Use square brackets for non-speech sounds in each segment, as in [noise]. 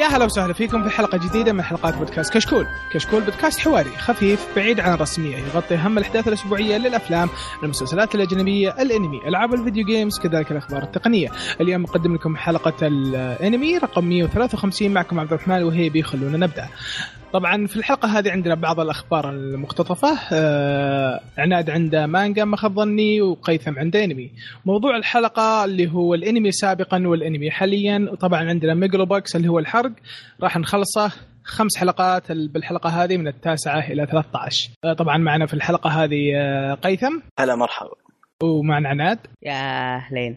يا هلا وسهلا فيكم في حلقة جديدة من حلقات بودكاست كشكول. كشكول بودكاست حواري خفيف بعيد عن الرسمية يغطي أهم الأحداث الأسبوعية للأفلام المسلسلات الأجنبية الأنمي ألعاب الفيديو games كذلك الأخبار التقنية. اليوم نقدم لكم حلقة الأنمي رقم 153 معكم عبد الرحمن وهيبي خلونا نبدأ. طبعا في الحلقة هذه عندنا بعض الأخبار المقتطفة. آه عناد عنده مانجا ما خاب ظني وقيثم عنده أنمي. موضوع الحلقة اللي هو الأنمي سابقا والأنمي حاليا. وطبعا عندنا Megalo Box اللي هو الحرق. راح نخلصه. خمس حلقات بالحلقة هذه من التاسعة إلى 13 آه طبعا معنا في الحلقة هذه آه قيثم. هلا مرحبا. ومعنا عناد. يا أهلين.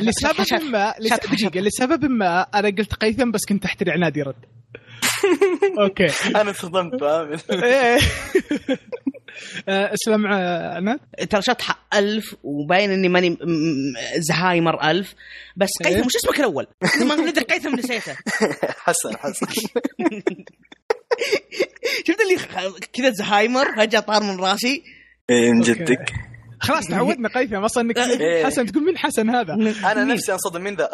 لسبب ما لسبب ما أنا قلت قيثم بس كنت أحتري عناد يرد. أوكي. [laughs] أنا صدمت فاهم؟ [laughs] إيه. [laughs] آه، اسلم آه، عناد ترى شطحة ألف وباين إني ماني زهايمر ألف. بس إيه؟ قيثم وش اسمك الأول؟ ما ندري قيثم نسيته. حسن حسن. شفت اللي كذا زهايمر؟ فجأة طار من راسي. إيه، من. جدك. خلاص تعودنا قيثم. أصلا إنك إيه. حسن تقول مين حسن هذا؟ أنا نفسي أنصدم من ذا؟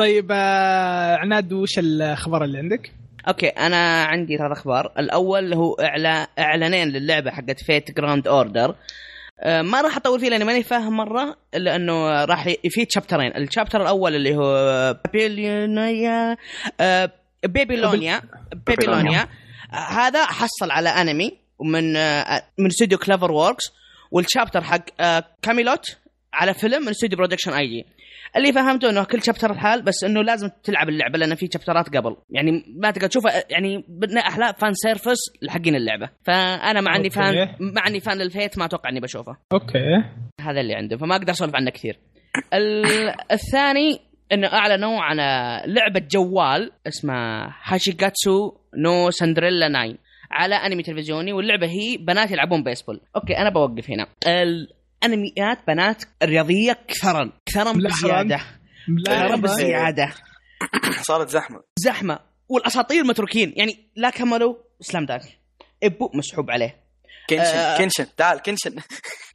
طيب آه، عناد وش الخبر اللي عندك؟ أوكي أنا عندي ثلاث أخبار. الأول هو إعلا... إعلانين للعبة حقت Fate Grand Order آه، ما راح أطول فيه لأني ماني فاهم مرة الا انه راح في chapter ين ال chapter الأول اللي هو بابيلونيا آه، بيبيلونيا بيبيلونيا آه، هذا حصل على أنمي من آه، من استوديو CloverWorks وال chapter حق آه، كاميلوت على فيلم من استوديو Production I.G اللي فهمته إنه كل chapter الحال بس إنه لازم تلعب اللعبة لأن في chapter ات قبل. يعني ما تقدر تشوفها يعني بدنا أحلى fan service لحقين اللعبة. فأنا مع اني. fan مع اني fan لل Fate ما أتوقع إني بشوفه. أوكي. هذا اللي عنده فما أقدر أسولف عنه كثير. ال- [laughs] الثاني إنه أعلنوا عن لعبة جوال اسمها Hachigatsu no Cinderella 9 على أنمي تلفزيوني واللعبة هي بنات يلعبون بيسبول أوكي أنا بوقف هنا. الانميات بنات رياضية كثرا كثرا. بزيادة. كثرا بزيادة. [coughs] صارت زحمة. زحمة. والأساطير متروكين يعني لا كملوا Slam Dunk إبو مسحوب عليه. كنشن آه. كنشن. تعال كنشن. لا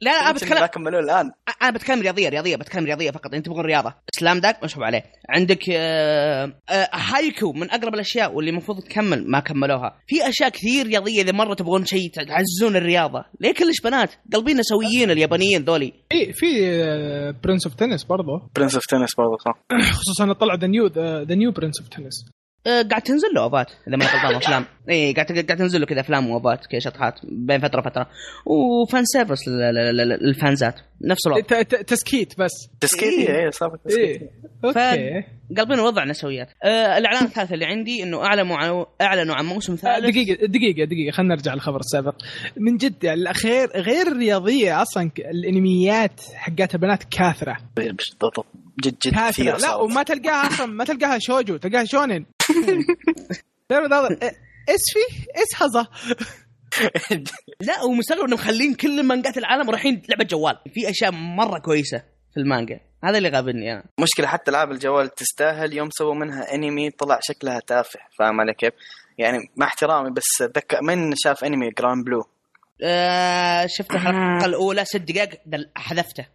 [laughs] لا أنا كنشن بتكلم لا كملوه الآن. أنا بتكلم رياضية رياضية بتكلم رياضية فقط. أنت تبغون رياضة. سلام داك مسحوب عليه. عندك آه آه هايكو من أقرب الأشياء واللي المفروض تكمل ما كملوها. في أشياء كثير رياضية إذا مرة تبغون شيء تعززون الرياضة. ليه كلش بنات؟ قلبين سويين اليابانيين ذولي. في في برنس اوف تنس برضه برنس اوف تنس برضه صح. [coughs] خصوصا طلع ذا نيو ذا نيو برنس اوف تنس قاعد تنزل له OVA ات إذا ما غلطان افلام [laughs] اي قاعد قاعد تنزل له كذا أفلام و OVA ات كذا شطحات بين فترة وفترة. و fan service لل- لل- لل- لل fans ات نفس الوضع. تسكيت بس. تسكيت إيه. صار تسكيت إيه. أوكي. قلبين الوضع نسويات. آه الإعلان الثالث اللي عندي إنه اعلنوا عن أعلنوا عن موسم آه، ثالث. دقيقة دقيقة دقيقة خلينا نرجع للخبر السابق. من جد يعني الأخير غير الرياضية أصلا ك- الأنميات حقات البنات بالضبط جد جد كاثرة. كثير لا. وما تلقاها أصلا ما تلقاها shoujo تلقاها shounen. [laughs] لا، إيش في؟ إيش هذا؟ لا ومستغرب إنهم مخلين كل مانجات العالم رايحين لعبة جوال. في أشياء مرة كويسة في المانجا. هذا اللي غابني أنا مشكلة حتى العاب الجوال تستاهل. يوم سووا منها أنمي طلع شكلها تافه. فاهم علي كيف؟ يعني مع احترامي بس اتذكر من شاف أنمي Granblue؟ آه شفت الحلقة الأولى ست دقائق حذفته.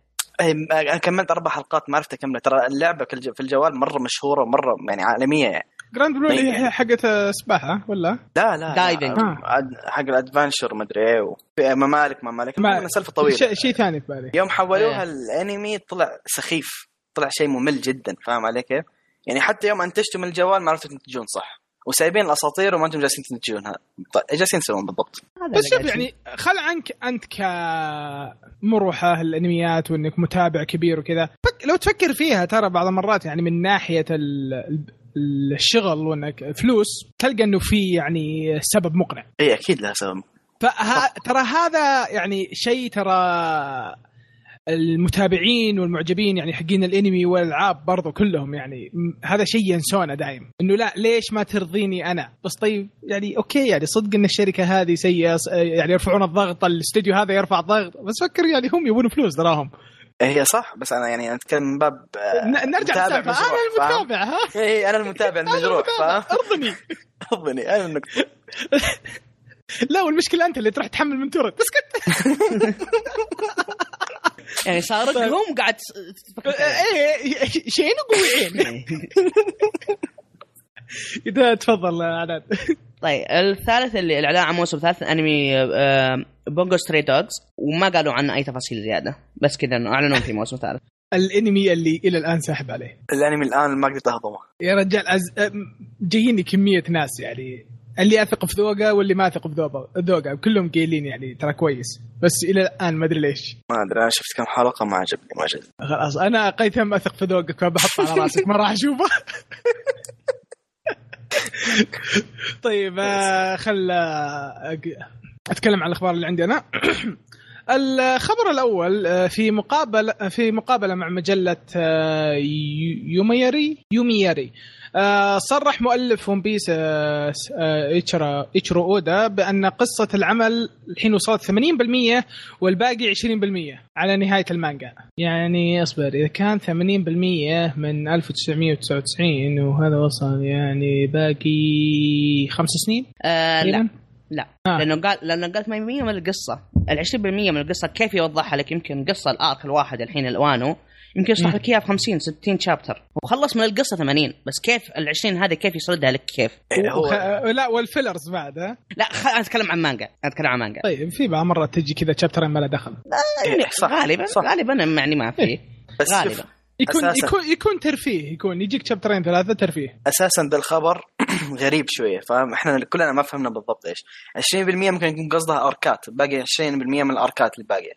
إيه، أنا كملت أربع حلقات ما عرفت اكملها ترى اللعبة في الج- في الجوال مرة مشهورة مره يعني عالمية يعني. Granblue اللي طيب. هي حقت سباحة ولا؟ لا لا diving. لا، عاد- حق ال adventure مدري إيه و- في ممالك ممالك ما- ما سالفة طويلة شيء شيء ثاني في بالي يوم حولوها إيه. الأنمي طلع سخيف طلع شيء ممل جدا فاهم علي كيف؟ يعني حتى يوم انتجتوا من الجوال ما عرفتوا تنتجون صح وسايبين الأساطير وما أنتم جالسين تنتجونها طيب إيش جالسين تسوون بالضبط؟ بس شوف يعني خل عنك أنت كمروحة الأنميات وإنك متابع كبير وكذا لو تفكر فيها ترى بعض المرات يعني من ناحية الشغل وإنك فلوس تلقى إنه في يعني سبب مقنع. إي أكيد لها سبب فه... ترى هذا يعني شيء ترى المتابعين والمعجبين يعني حقين الأنمي والألعاب برضو كلهم يعني هذا شيء ينسونه دايم. إنه لا ليش ما ترضيني أنا؟ بس طيب يعني أوكي يعني صدق إن الشركة هذه سيئة يعني يرفعون الضغط الاستوديو هذا يرفع الضغط بس فكر يعني هم يبون فلوس تراهم. هي صح بس أنا يعني أتكلم من باب آه، نرجع متابع للسالفه مجروح، أنا؟ المتابع ها؟ اي أنا المتابع المجروح فاهم؟ أرضني. [laughs] أرضني أنا النقطة لا والمشكلة أنت اللي تروح تحمل من torrent بس كنت [laughs] يعني سارقهم قاعد تس- تفكر إيه شين وقويين [laughs] إذا تفضل عناد طيب الثالث اللي الإعلان عن موسم ثالث أنمي Bungo Stray Dogs وما قالوا عنه أي تفاصيل زيادة بس كذا إنه أعلنوا في موسم ثالث. [laughs] الأنمي اللي إلى الآن ساحب عليه. الأنمي الآن ما قدرت أهضمه. يا رجال أز... جاييني كمية ناس يعني. اللي أثق في ذوقه واللي ما أثق في ذوقه ذوقه كلهم قايلين يعني ترى كويس بس إلى الآن ما أدري ليش. ما أدري أنا شفت كم حلقة ما عجبني ما عجبني. خلاص أنا قيثم أثق في ذوقك فبحطه على راسك ما راح أشوفه. [laughs] طيب آه، خل آه، أتكلم عن الأخبار اللي عندي أنا. [clears throat] الخبر الأول آه، في مقابله في مقابلة مع مجلة يو- يوميري يوميري. صرح مؤلف ون بيس آه، آه، إيتشرو أودا بأن قصة العمل الحين وصلت 80% والباقي 20% على نهاية المانجا. يعني أصبر إذا كان 80% من 1999 وهذا وصل يعني باقي خمس سنين؟ آه لا؟ لا. آه. لأنه قال لأنه قال 80% من القصة. ال 20% من القصة كيف يوضحها لك؟ يمكن قصة الارك الواحد الحين الوانه يمكن يشرح مم. لك اياها في 50 60 شابتر وخلص من القصة 80 بس كيف ال 20 هذه كيف يسردها لك؟ كيف؟ إيه، هو وخ... لا والفيلرز بعد ها؟ لا خ... أنا أتكلم عن مانجا أنا أتكلم عن مانجا. طيب في بقى مرات تجي كذا شابترين ما له دخل. يعني صح، غالبا صح. غالبا يعني ما في. بس غالبا. يكون أساساً. يكون يكون ترفيه يكون يجيك شابترين ثلاثة ترفيه. أساسا ذا الخبر [clears throat] غريب شوية فاهم؟ إحنا كلنا ما فهمنا بالضبط إيش. 20% ممكن يكون قصدها أركات باقي 20% من الأركات اللي باقية.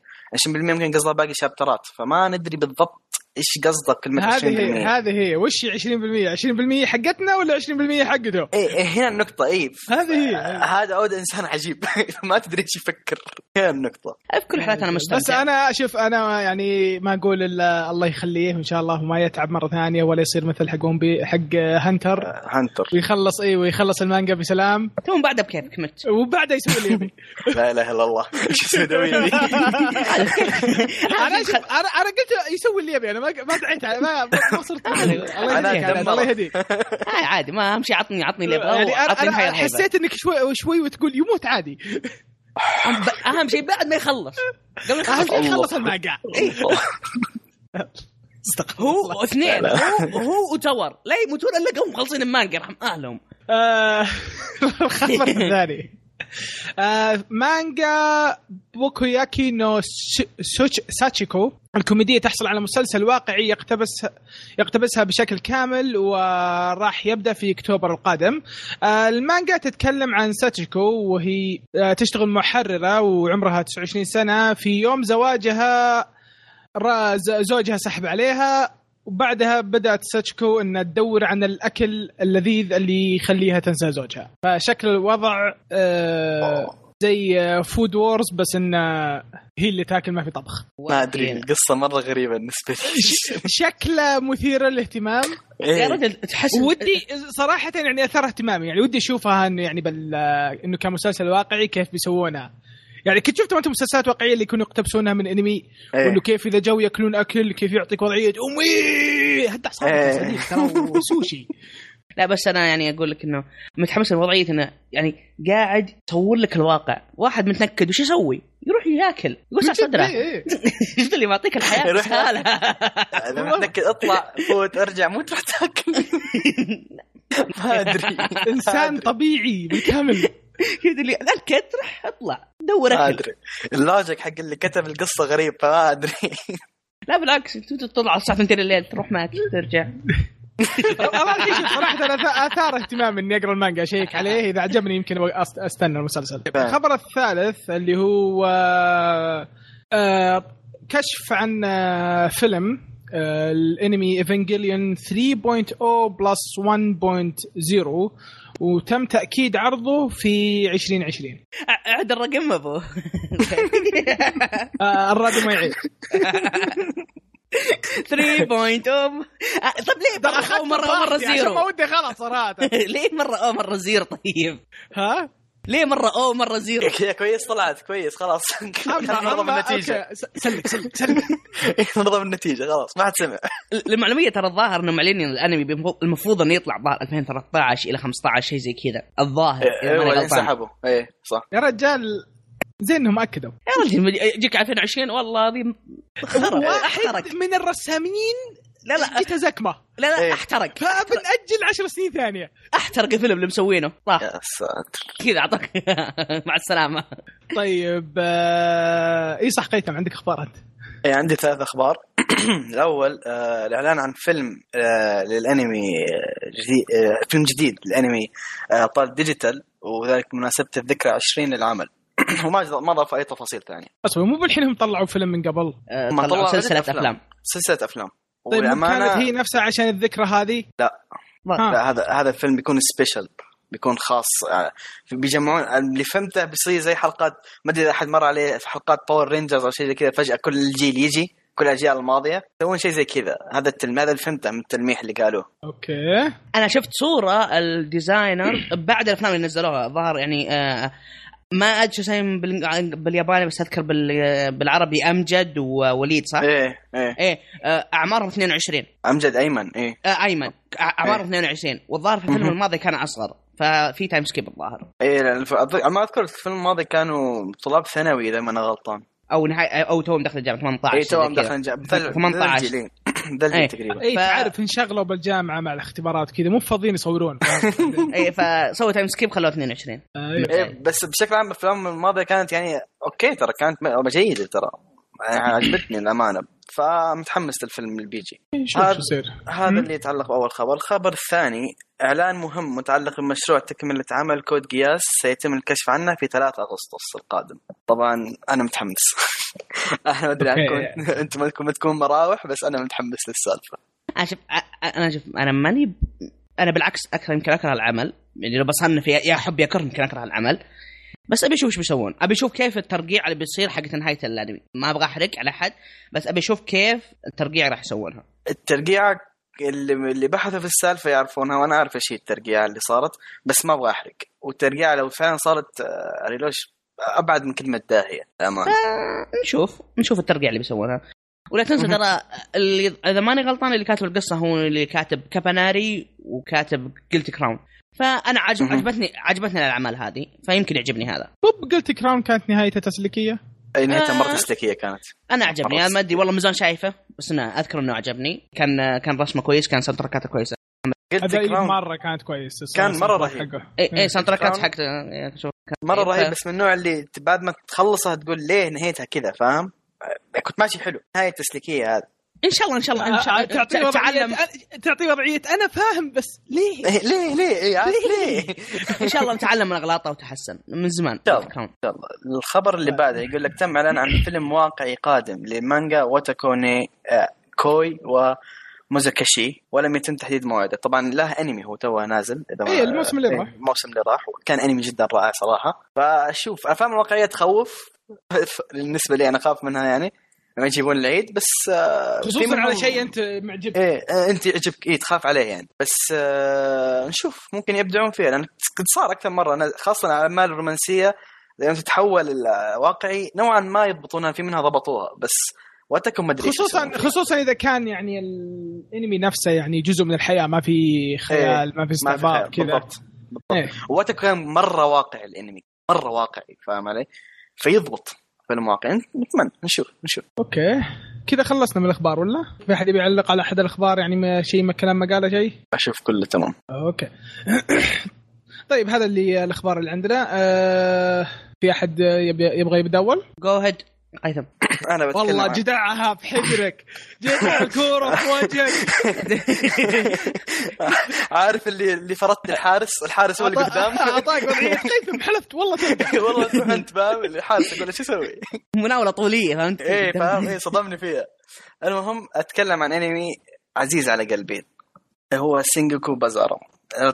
20% ممكن قصدها باقي شابترات فما ندري بالضبط إيش قصدك كلمة 20% هذه هي هذه هي. وش هي 20% 20% حقتنا ولا 20% حقته؟ إيه إيه هنا النقطة إيه. هذه هي. هذا عود إنسان عجيب. [laughs] ما تدري إيش يفكر. هنا النقطة. في كل الحالات أنا مستمتع. بس أنا شوف أنا يعني ما أقول إلا الله يخليه وإن شاء الله وما يتعب مرة ثانية ولا يصير مثل حق بي حق هنتر هانتر ويخلص اي ويخلص المانجا بسلام. ثم بعدها بكيفك مت. وبعدها يسوي اللي يبي. [laughs] لا إله إلا الله. [laughs] إيش يسوي أنا أنا قلت يسوي اللي يبي أنا ما ما دعيت على- ما ما صرت الله يهديك. أدمره. الله يهديك. [laughs] آه عادي ما امشي عطني عطني اللي أبغاه يعني أنا. حسيت إنك شوي شوي وتقول يموت عادي. أهم شيء بعد ما يخلص. قبل ما أهم يخلص شيء خلص المانجا هو اثنين هو هو وتور. لا يموتون إلا قوم مخلصين المانجا يرحم اهلهم آه، [laughs] الخبر الثاني مانجا بوكوياكي نو ساتشيكو الكوميدية تحصل على مسلسل واقعي يقتبس يقتبسها بشكل كامل وراح يبدأ في أكتوبر القادم. آه، المانجا تتكلم عن ساتشيكو وهي آه، تشتغل محررة وعمرها 29 سنة. في يوم زواجها زوجها سحب عليها. وبعدها بدأت ساتشكو إنها تدور عن الأكل اللذيذ اللي يخليها تنسى زوجها. فشكل الوضع آه زي آه، Food Wars بس ان هي اللي تاكل ما في طبخ. ما أدري القصة مرة غريبة بالنسبة لي. [laughs] شكله مثير للاهتمام. يا إيه. رجل تحس ودي صراحة يعني اثار اهتمامي. يعني ودي أشوفها إنه يعني بال إنه كمسلسل واقعي كيف بيسوونها يعني كنت شفتوا أنتم مسلسلات واقعية اللي يكونوا يقتبسونها من أنمي؟ إيه. وإنه كيف إذا جو يأكلون أكل كيف يعطيك وضعية؟ أمي! هدع صوتك يا إيه. صديق ترى سوشي. [laughs] لا بس أنا يعني أقول لك إنه متحمس لوضعية إنه يعني قاعد يصور لك الواقع. واحد متنكد وش يسوي؟ يروح ياكل. يوسع صدرة. إيه، إيه. [laughs] اللي معطيك الحياة؟ يروح [laughs] إذا متأكد اطلع فوت ارجع مو تروح تاكل. ما أدري. إنسان طبيعي بالكامل كذا اللي نكد روح أطلع. دور ما اكل أدري. ال logic حق اللي كتب القصة غريب فما أدري. لا بالعكس أنت تطلع الساعة 2 الليل تروح ماكل ترجع. [laughs] صراحة أنا أثار اهتمام إني أقرأ المانجا أشيك عليه. إذا عجبني يمكن أستنى المسلسل. الخبر الثالث اللي هو آه، كشف عن آه، فيلم آه، الانمي ايفنجيليون 3.0 plus 1.0 وتم تأكيد عرضه في 2020 عد الرقم أبو. [laughs] آه، الراديو ما يعيد. 3 بوينت اوم طيب ليه مره أو مره مره عشان ما زيرو ودي خلاص صراحة. [laughs] ليه مرة أو مره زيرو طيب؟ ها؟ ليه مرة أو مرة زيرو؟ [laughs] هي كويس طلعت كويس خلاص. [laughs] نضرب س- سلك سلك [laughs] سلك. نضرب النتيجة خلاص ما حد سمع. المعلوميه ترى الظاهر إنه معلنين الأنمي المفروض إنه يطلع ظاهر 2013 إلى 15 شيء زي كذا. الظاهر إذا إيه ماني وبعدين غلطان. سحبوا. إيه صح. يا رجال زين إنهم أكدوا. يا رجل يجيك 2020 والله هذه واحد من الرسامين لا لا جته زكمه لا لا إيه. أحترق. فبنأجل عشر سنين ثانية. أحترق الفيلم اللي مسوينه. راح. يا ساتر. كذا أعطاك. [laughs] مع السلامة. طيب آه... إي صح قيثم عندك أخبار أنت؟ إيه عندي ثلاث أخبار. [clears throat] الأول آه الإعلان عن فيلم آه للأنمي آه، جديد آه فيلم جديد للأنمي أبطال ديجيتال وذلك بمناسبه الذكرى 20 للعمل. [clears throat] وما ما ضاف أي تفاصيل ثانية. اصبر مو بالحين هم طلعوا فيلم من قبل؟ آه، ما طلعوا طلعوا. سلسلة أفلام. سلسلة أفلام. طيب كانت هي نفسها عشان الذكرى هذه؟ ما- ها. لا هذا هذا الفيلم بيكون special بيكون خاص آه، بيجمعون اللي فهمته بيصير زي حلقات ما أدري إذا أحد مر عليه في حلقات Power Rangers أو شيء زي كذا فجأة كل الجيل يجي كل الأجيال الماضية يسوون شيء زي كذا. هذا التلميح هذا اللي فهمته من التلميح اللي قالوه. أوكي. أنا شفت صورة ال designer بعد الأفلام اللي نزلوها ظهر يعني آه ما أدري شو اسمه بال- بالياباني بس أذكر بال- بالعربي أمجد ووليد صح؟ إيه إيه إيه آه أعمارهم 22 أمجد أيمن إيه آه أيمن أعمارهم إيه. 22 والظاهر في الفيلم. الماضي كان أصغر ففي time skip الظاهر إيه ما أذكر الفيلم الماضي كانوا طلاب ثانوي إذا ما أنا غلطان أو نهاية أو توهم دخل الجامعة 18 اي توهم. دخل جاب 18. [laughs] إيه. تقريبا اي ف- تعرف انشغلوا بالجامعة مع الاختبارات كذا مو فاضيين يصورون [laughs] اي فسووا time skip خلوه 22 أيوة. إيه بس بشكل عام الأفلام الماضية كانت يعني أوكي ترى كانت جيده ترى يعني عجبتني الأمانة فمتحمس للفيلم اللي بيجي شوف هذا- شو يصير هذا. اللي يتعلق بأول خبر، الخبر الثاني إعلان مهم متعلق بمشروع تكملة عمل Code Geass سيتم الكشف عنه في 3 أغسطس القادم. طبعا أنا متحمس. [laughs] [laughs] أنا ما ادري عنكم. أنتم بدكم تكون مراوح بس أنا متحمس للسالفة. أنا شوف أنا شوف أنا ماني أنا بالعكس اكره يمكن أكره العمل يعني لو بصنف يا يا احب يا اكره يمكن أكره العمل. بس أبي أشوف إيش بيسوون. أبي أشوف كيف الترقيع اللي بيصير حق نهاية الأنمي. ما أبغى أحرق على احد بس أبي أشوف كيف الترقيع راح يسوونها. الترقيعه اللي اللي بحثوا في السالفة يعرفونها وأنا أعرف إيش هي الترقيعه اللي صارت بس ما أبغى أحرق. والترقيعه لو فعلا صارت آه، ريلوش أبعد من كلمة داهية للأمانة. نشوف نشوف الترقيع اللي بيسوونها. ولا تنسى. ترى اللي إذا ماني غلطان اللي كاتب القصة هو اللي كاتب كاباناري وكاتب Guilty Crown فأنا عجب. عجبتني عجبتني الأعمال هذه فيمكن يعجبني هذا. طب Guilty Crown كانت نهايته تسليكية؟ أي نهايتها مرة آه. تسليكية كانت. أنا عجبني. أنا ما أدري والله من زمان شايفه بس أنا أذكر إنه عجبني. كان كان رسمه كويس كان soundtrack اته كويسه قلت مرة كانت كويس كان مرة الصوت رهيب. اي اي soundtrack ات حق شوف. كان مرة طيب، رهيب بس من النوع اللي بعد ما تخلصها تقول ليه نهيتها كذا فاهم؟ آه، كنت ماشي حلو نهاية تسليكية هذه إن شاء الله إن شاء الله إن شاء آه، الله تعطي وضعيه تعلم أنا- تعطي وضعية أنا فاهم بس ليه؟ إيه، ليه ليه إيه، ليه؟ ليه؟ [laughs] إن شاء الله نتعلم من أغلاطه وتحسن من زمان شاء الله. كراون. إن شاء الله. الخبر اللي بعده يقول لك تم إعلان عن فيلم واقعي قادم لمانجا واتاكوني آه، كوي وموزاكاشي ولم يتم تحديد موعده. طبعا له أنمي هو توه نازل إذا ما- إيه، الموسم اللي إيه، راح. الموسم اللي راح كان أنمي جدا رائع صراحة. فشوف أفلام الواقعية تخوف بالنسبة لي أنا أخاف منها يعني لما يجيبون العيد بس آه، خصوصا على شيء أنت معجب إيه آه، أنت يعجبك. إيه تخاف عليه يعني. بس آه نشوف ممكن يبدعون فيها لأن قد صار أكثر مرة. خاصة الاعمال الرومانسية لما تتحول الواقعي نوعا ما يضبطونها في منها ضبطوها بس واتكم ما أدري خصوصا. خصوصا إذا كان يعني الانمي نفسه يعني جزء من الحياة ما في خيال ما في ما في استعباط. كذا بالضبط بالضبط إيه. واتكو كان مرة واقعي الانمي مرة واقعي فاهم علي؟ فيضبط فيلم واقعي نتمنى نشوف نشوف أوكي كذا خلصنا من الأخبار ولا؟ في أحد يبي يعلق على أحد الأخبار يعني ما شيء ما كلام ما قاله شيء؟ أشوف كله تمام أوكي [coughs] طيب هذا اللي الأخبار اللي عندنا آه في أحد يبي يبغى يبدا اول؟ go ahead قيثم. أنا بتكلم والله جدعها بحجرك. جدع الكوره في وجهك. [laughs] عارف اللي اللي فرضت الحارس؟ الحارس هو اللي قدام أعطاك وضعية. قيثم حلفت. والله [laughs] والله أنت فاهم الحارس يقول إيش أسوي؟ مناولة طولية فهمت؟ إيه فاهم؟ إيه صدمني فيها. المهم أتكلم عن أنمي عزيز على قلبي. هو سينجوكو بازارو.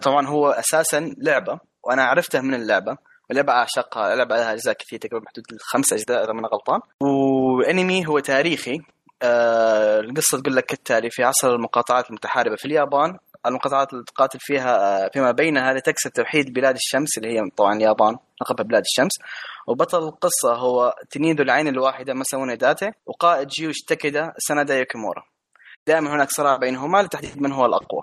طبعا هو أساسا لعبة وأنا عرفته من اللعبة. واللعبه أعشقها اللعبه لها أجزاء كثير تقريبا حدود الخمس أجزاء إذا ما أنا غلطان. وأنمي هو تاريخي. آه القصة تقول لك كالتالي في عصر المقاطعات المتحاربة في اليابان المقاطعات اللي تقاتل فيها آه، فيما بينها لتكسب توحيد بلاد الشمس اللي هي طبعا اليابان لقبها بلاد الشمس. وبطل القصة هو التنين ذو العين الواحدة ماساموني داته وقائد جيوش تاكيدا سانادا يوكيمورا دائما هناك صراع بينهما لتحديد من هو الأقوى.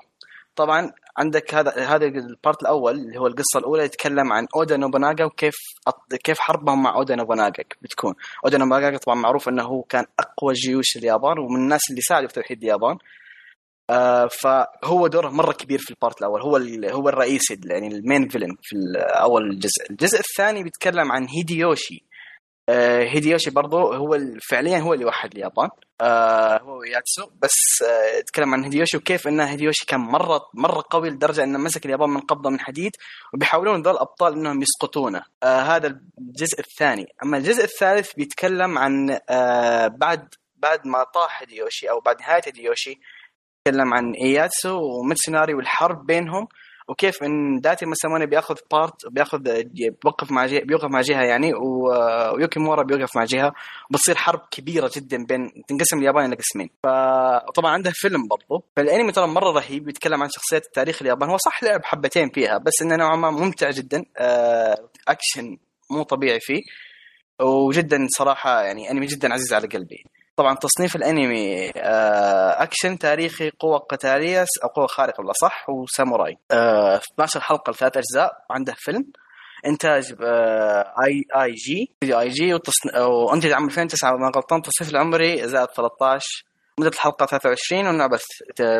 طبعا عندك هذا هذا ال part الأول اللي هو القصة الأولى يتكلم عن أودا نوبوناغا وكيف كيف حربهم مع أودا نوبوناغا بتكون. أودا نوبوناغا طبعا معروف إنه هو كان أقوى جيوش اليابان ومن الناس اللي ساعدوا في توحيد اليابان. آه فهو دوره مرة كبير في ال part الأول. هو هو الرئيسي يعني ال main villain في أول جزء الجزء الثاني بيتكلم عن هيديوشي. هيديوشي برضو هو فعليا هو اللي وحد اليابان. آه هو ياتسو بس آه يتكلم عن هيديوشي وكيف إن هيديوشي كان مرة مرة قوي لدرجة إنه مسك اليابان من قبضة من حديد وبيحاولون ذول الأبطال إنهم يسقطونه. آه هذا الجزء الثاني. أما الجزء الثالث بيتكلم عن آه بعد بعد ما طاح هيديوشي أو بعد نهاية هيديوشي يتكلم عن إياتسو وميتسوناري والحرب بينهم. وكيف إن داتي ماساموني بيأخذ part بيأخذ بيوقف مع جهه بيوقف مع جهة يعني و- ويوكيمورا بيوقف مع جهة وبتصير حرب كبيرة جدا بين تنقسم اليابان إلى قسمين. فطبعا عنده فيلم برضو. فالأنمي ترى مرة رهيب بيتكلم عن شخصيات التاريخ اليابان. هو صح لعب حبتين فيها بس إنه نوعا ما ممتع جدا آه، اكشن مو طبيعي فيه. وجدا صراحة يعني أنمي جدا عزيز على قلبي. طبعا تصنيف الأنمي آه، أكشن تاريخي قوة قتالية أو قوة خارقة ولا صح وساموراي. آه، 12 حلقة لثلاث أجزاء وعنده فيلم إنتاج آه، اي اي جي اي جي. وأنتج عام 2009 ما غلطان التصنيف العمري زائد 13 مدة الحلقة 23 ونوع بث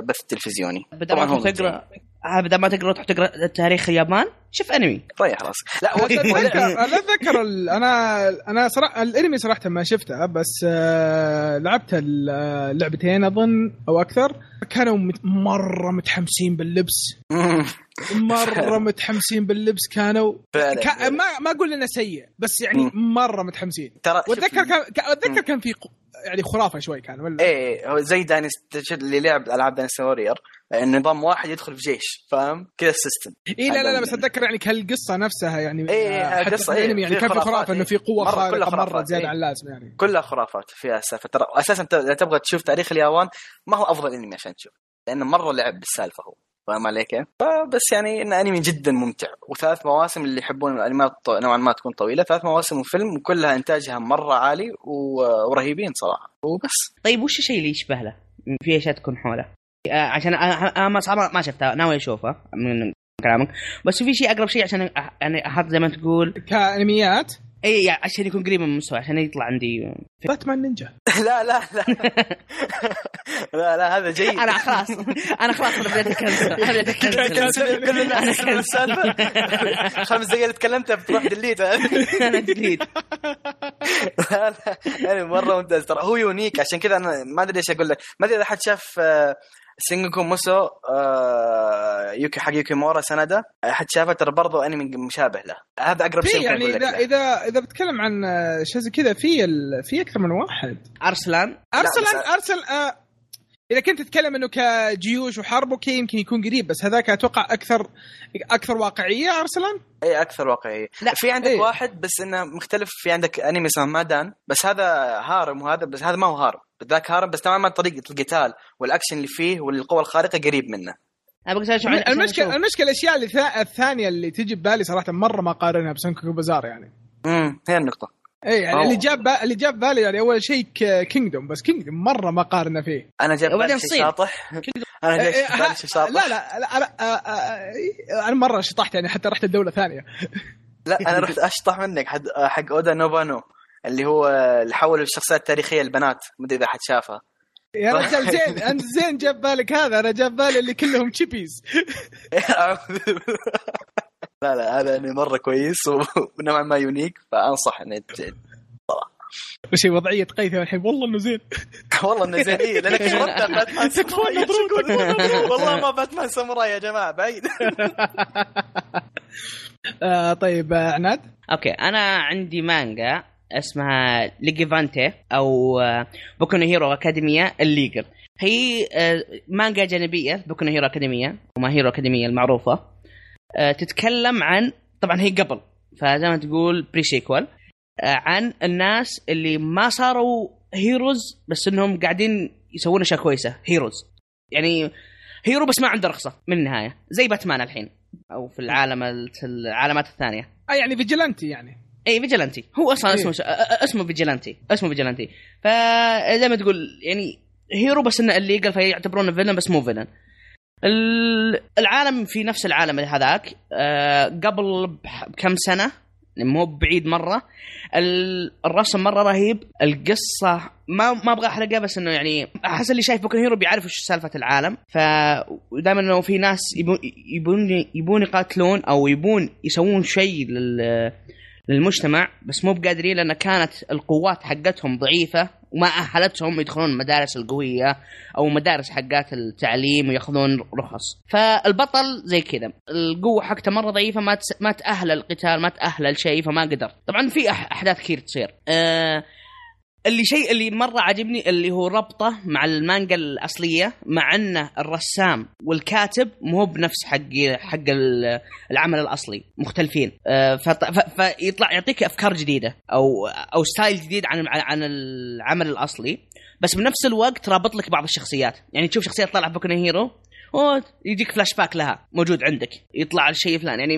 بث تلفزيوني. بدل ما تروح تقرا آه، بدل ما تقرأ تروح تقرأ تاريخ اليابان شوف أنمي. ريح راسك لا أنا [laughs] اتذكر [laughs] أنا أنا صراحة الأنمي صراحة ما شفته بس آه، لعبت ال- آه، اللعبتين أظن أو أكثر. كانوا مرة متحمسين باللبس. [laughs] مرة متحمسين باللبس. كانوا فعلا. كا- ما ما أقول إنه سيء بس يعني. مرة متحمسين. ترى وأتذكر كان كا- أتذكر. كان في يعني خرافة شوي كان ولا؟ إيه هو زي Dynasty اللي لعب ألعاب Dynasty Warriors نظام واحد يدخل في جيش فاهم؟ كذا ال system اي لا لا لا بس أتذكر يعني كالقصة نفسها يعني إيه، إيه، آه، في إيه، يعني كان في خرافة إنه إيه. في قوة مرة كلها خارقه مره زيادة إيه. عن اللازم يعني. كلها خرافات فيها السالفه ترى أساسا اذا تبغى تشوف تاريخ اليابان ما هو أفضل أنمي عشان تشوف لأنه مرة لعب بالسالفة هو. فاهم علي كيف؟ فبس يعني انه أنمي جدا ممتع. وثلاث مواسم اللي يحبون الأنميات نوعا ما تكون طويلة. ثلاث مواسم وفيلم وكلها إنتاجها مرة عالي و- ورهيبين صراحة. وبس. طيب وش الشيء اللي يشبه له؟ في أشياء تكون حوله آه، عشان أنا أنا ما ما شفتها. ناوي أشوفها من كلامك. بس في شيء أقرب شيء عشان يعني أحط زي ما تقول كأنميات؟ إي يعني عشان يكون قريب من المستوى عشان يطلع عندي. باتمان نينجا. [laughs] لا لا لا. [laughs] لا لا هذا جيد. أنا خلاص. أنا خلاص أنا بديت أ cancel. أنا بديت [laughs] أ cancel. كل الناس السالفه خمس دقائق اللي تكلمتها بتروح delete أنا delete لا لا. يعني مرة ممتاز. ترى هو unique عشان كذا أنا ما أدري إيش أقول لك. ما أدري إذا حد شاف آه، سينجوكو موسو آه، يوكي حق يوكيمورا سانادا حد شافه ترى برضه أنمي مشابه له. هذا أقرب شيء يعني اذا. اذا إذا بتكلم عن آه، شيء زي كذا في ال... في أكثر من واحد. أرسلان؟ ارسل بس- ارسل آه إذا كنت تتكلم إنه كجيوش وحرب okay يمكن يكون قريب بس هذاك أتوقع أكثر أكثر واقعية أرسلان؟ إي أكثر واقعية. لا، في عندك إيه. واحد بس إنه مختلف في عندك أنمي اسمه مادان بس هذا harem وهذا بس هذا ما هو harem. ذاك harem بس تماما طريقه القتال والأكشن اللي فيه والقوة الخارقة قريب منه. أنا المشكلة. المشكلة الأشياء اللي ثا- الثانية اللي تجي ببالي صراحة مرة ما قارنها بسينجوكو باسارا يعني. امم هي النقطة. اي يعني أوه. اللي جاب با... اللي جاب بالي يعني أول شيء كينجدوم بس كينجدوم مرة ما قارنا فيه. أنا جاب بالي شيء. شاطح. أنا إيه، إيه، بالي ها- شيء شاطح. لا لا لا أنا آه، آه، أنا مرة شطحت يعني حتى رحت لدوله ثانية لا أنا رحت أشطح منك حد حق أودا نوبونا. اللي هو اللي حول الشخصيات التاريخية البنات. ما أدري إذا حد شافها. يا رجال زين [laughs] أنت زين جاب بالك هذا؟ أنا جاب بالي اللي كلهم chibis [laughs] لا لا هذا يعني مرة كويس ونوعا [laughs] ما unique فأنصح انك ت- وش هي وضعية قيثم الحين؟ والله إنه زين. والله إنه زين إيه لانك شربت. والله ما باتمان ساموراي يا جماعة بعيد. آه طيب آه عناد؟ okay أنا عندي مانجا. اسمها Vigilante أو آه، بوكو هيرو اكاديميا Illegal. هي آه، مانجا جانبية بوكو هيرو اكاديميا My Hero Academia المعروفة. آه، تتكلم عن طبعا هي قبل فزي ما تقول prequel عن الناس اللي ما صاروا heroes بس إنهم قاعدين يسوون أشياء كويسة heroes يعني hero بس ما عنده رخصة من النهاية. زي باتمان الحين أو في العالم العالمات الثانية. آه يعني vigilante يعني. اي vigilante هو أصلا إيه. اسمه ش... اسمه vigilante اسمه vigilante فزي ما تقول يعني hero بس إنه illegal فيعتبرونه villain بس مو villain ال- العالم في نفس العالم هذاك. آه، قبل بكم سنة؟ مو بعيد مرة. ال- الرسم مرة رهيب. القصة ما ما أبغى أحرقها بس إنه يعني أحس اللي شايف بوكن هيرو بيعرف إيش سالفة العالم. فدائما إنه في ناس يبون يبون يبون يقاتلون أو يبون يسوون شيء لل للمجتمع بس مو بقادرين لأن كانت القوات حقتهم ضعيفة وما أهلتهم يدخلون المدارس القوية أو مدارس حقات التعليم ويأخذون رخص فالبطل زي كذا القوة حقته مرة ضعيفة ما. ما تأهل القتال ما تأهل لشيء فما قدر طبعا في. أحداث كثير تصير أه... اللي شيء اللي مرة عجبني اللي هو ربطه مع المانجا الأصلية مع انه الرسام والكاتب مو بنفس حق حق ال- العمل الأصلي مختلفين. ف- فيطلع يعطيك أفكار جديدة أو أو style جديد عن عن العمل الأصلي. بس بنفس الوقت رابط لك بعض الشخصيات. يعني تشوف شخصية طلع بوكو نو هيرو اوه يجيك فلاش باك لها موجود عندك. يطلع الشيء فلان. يعني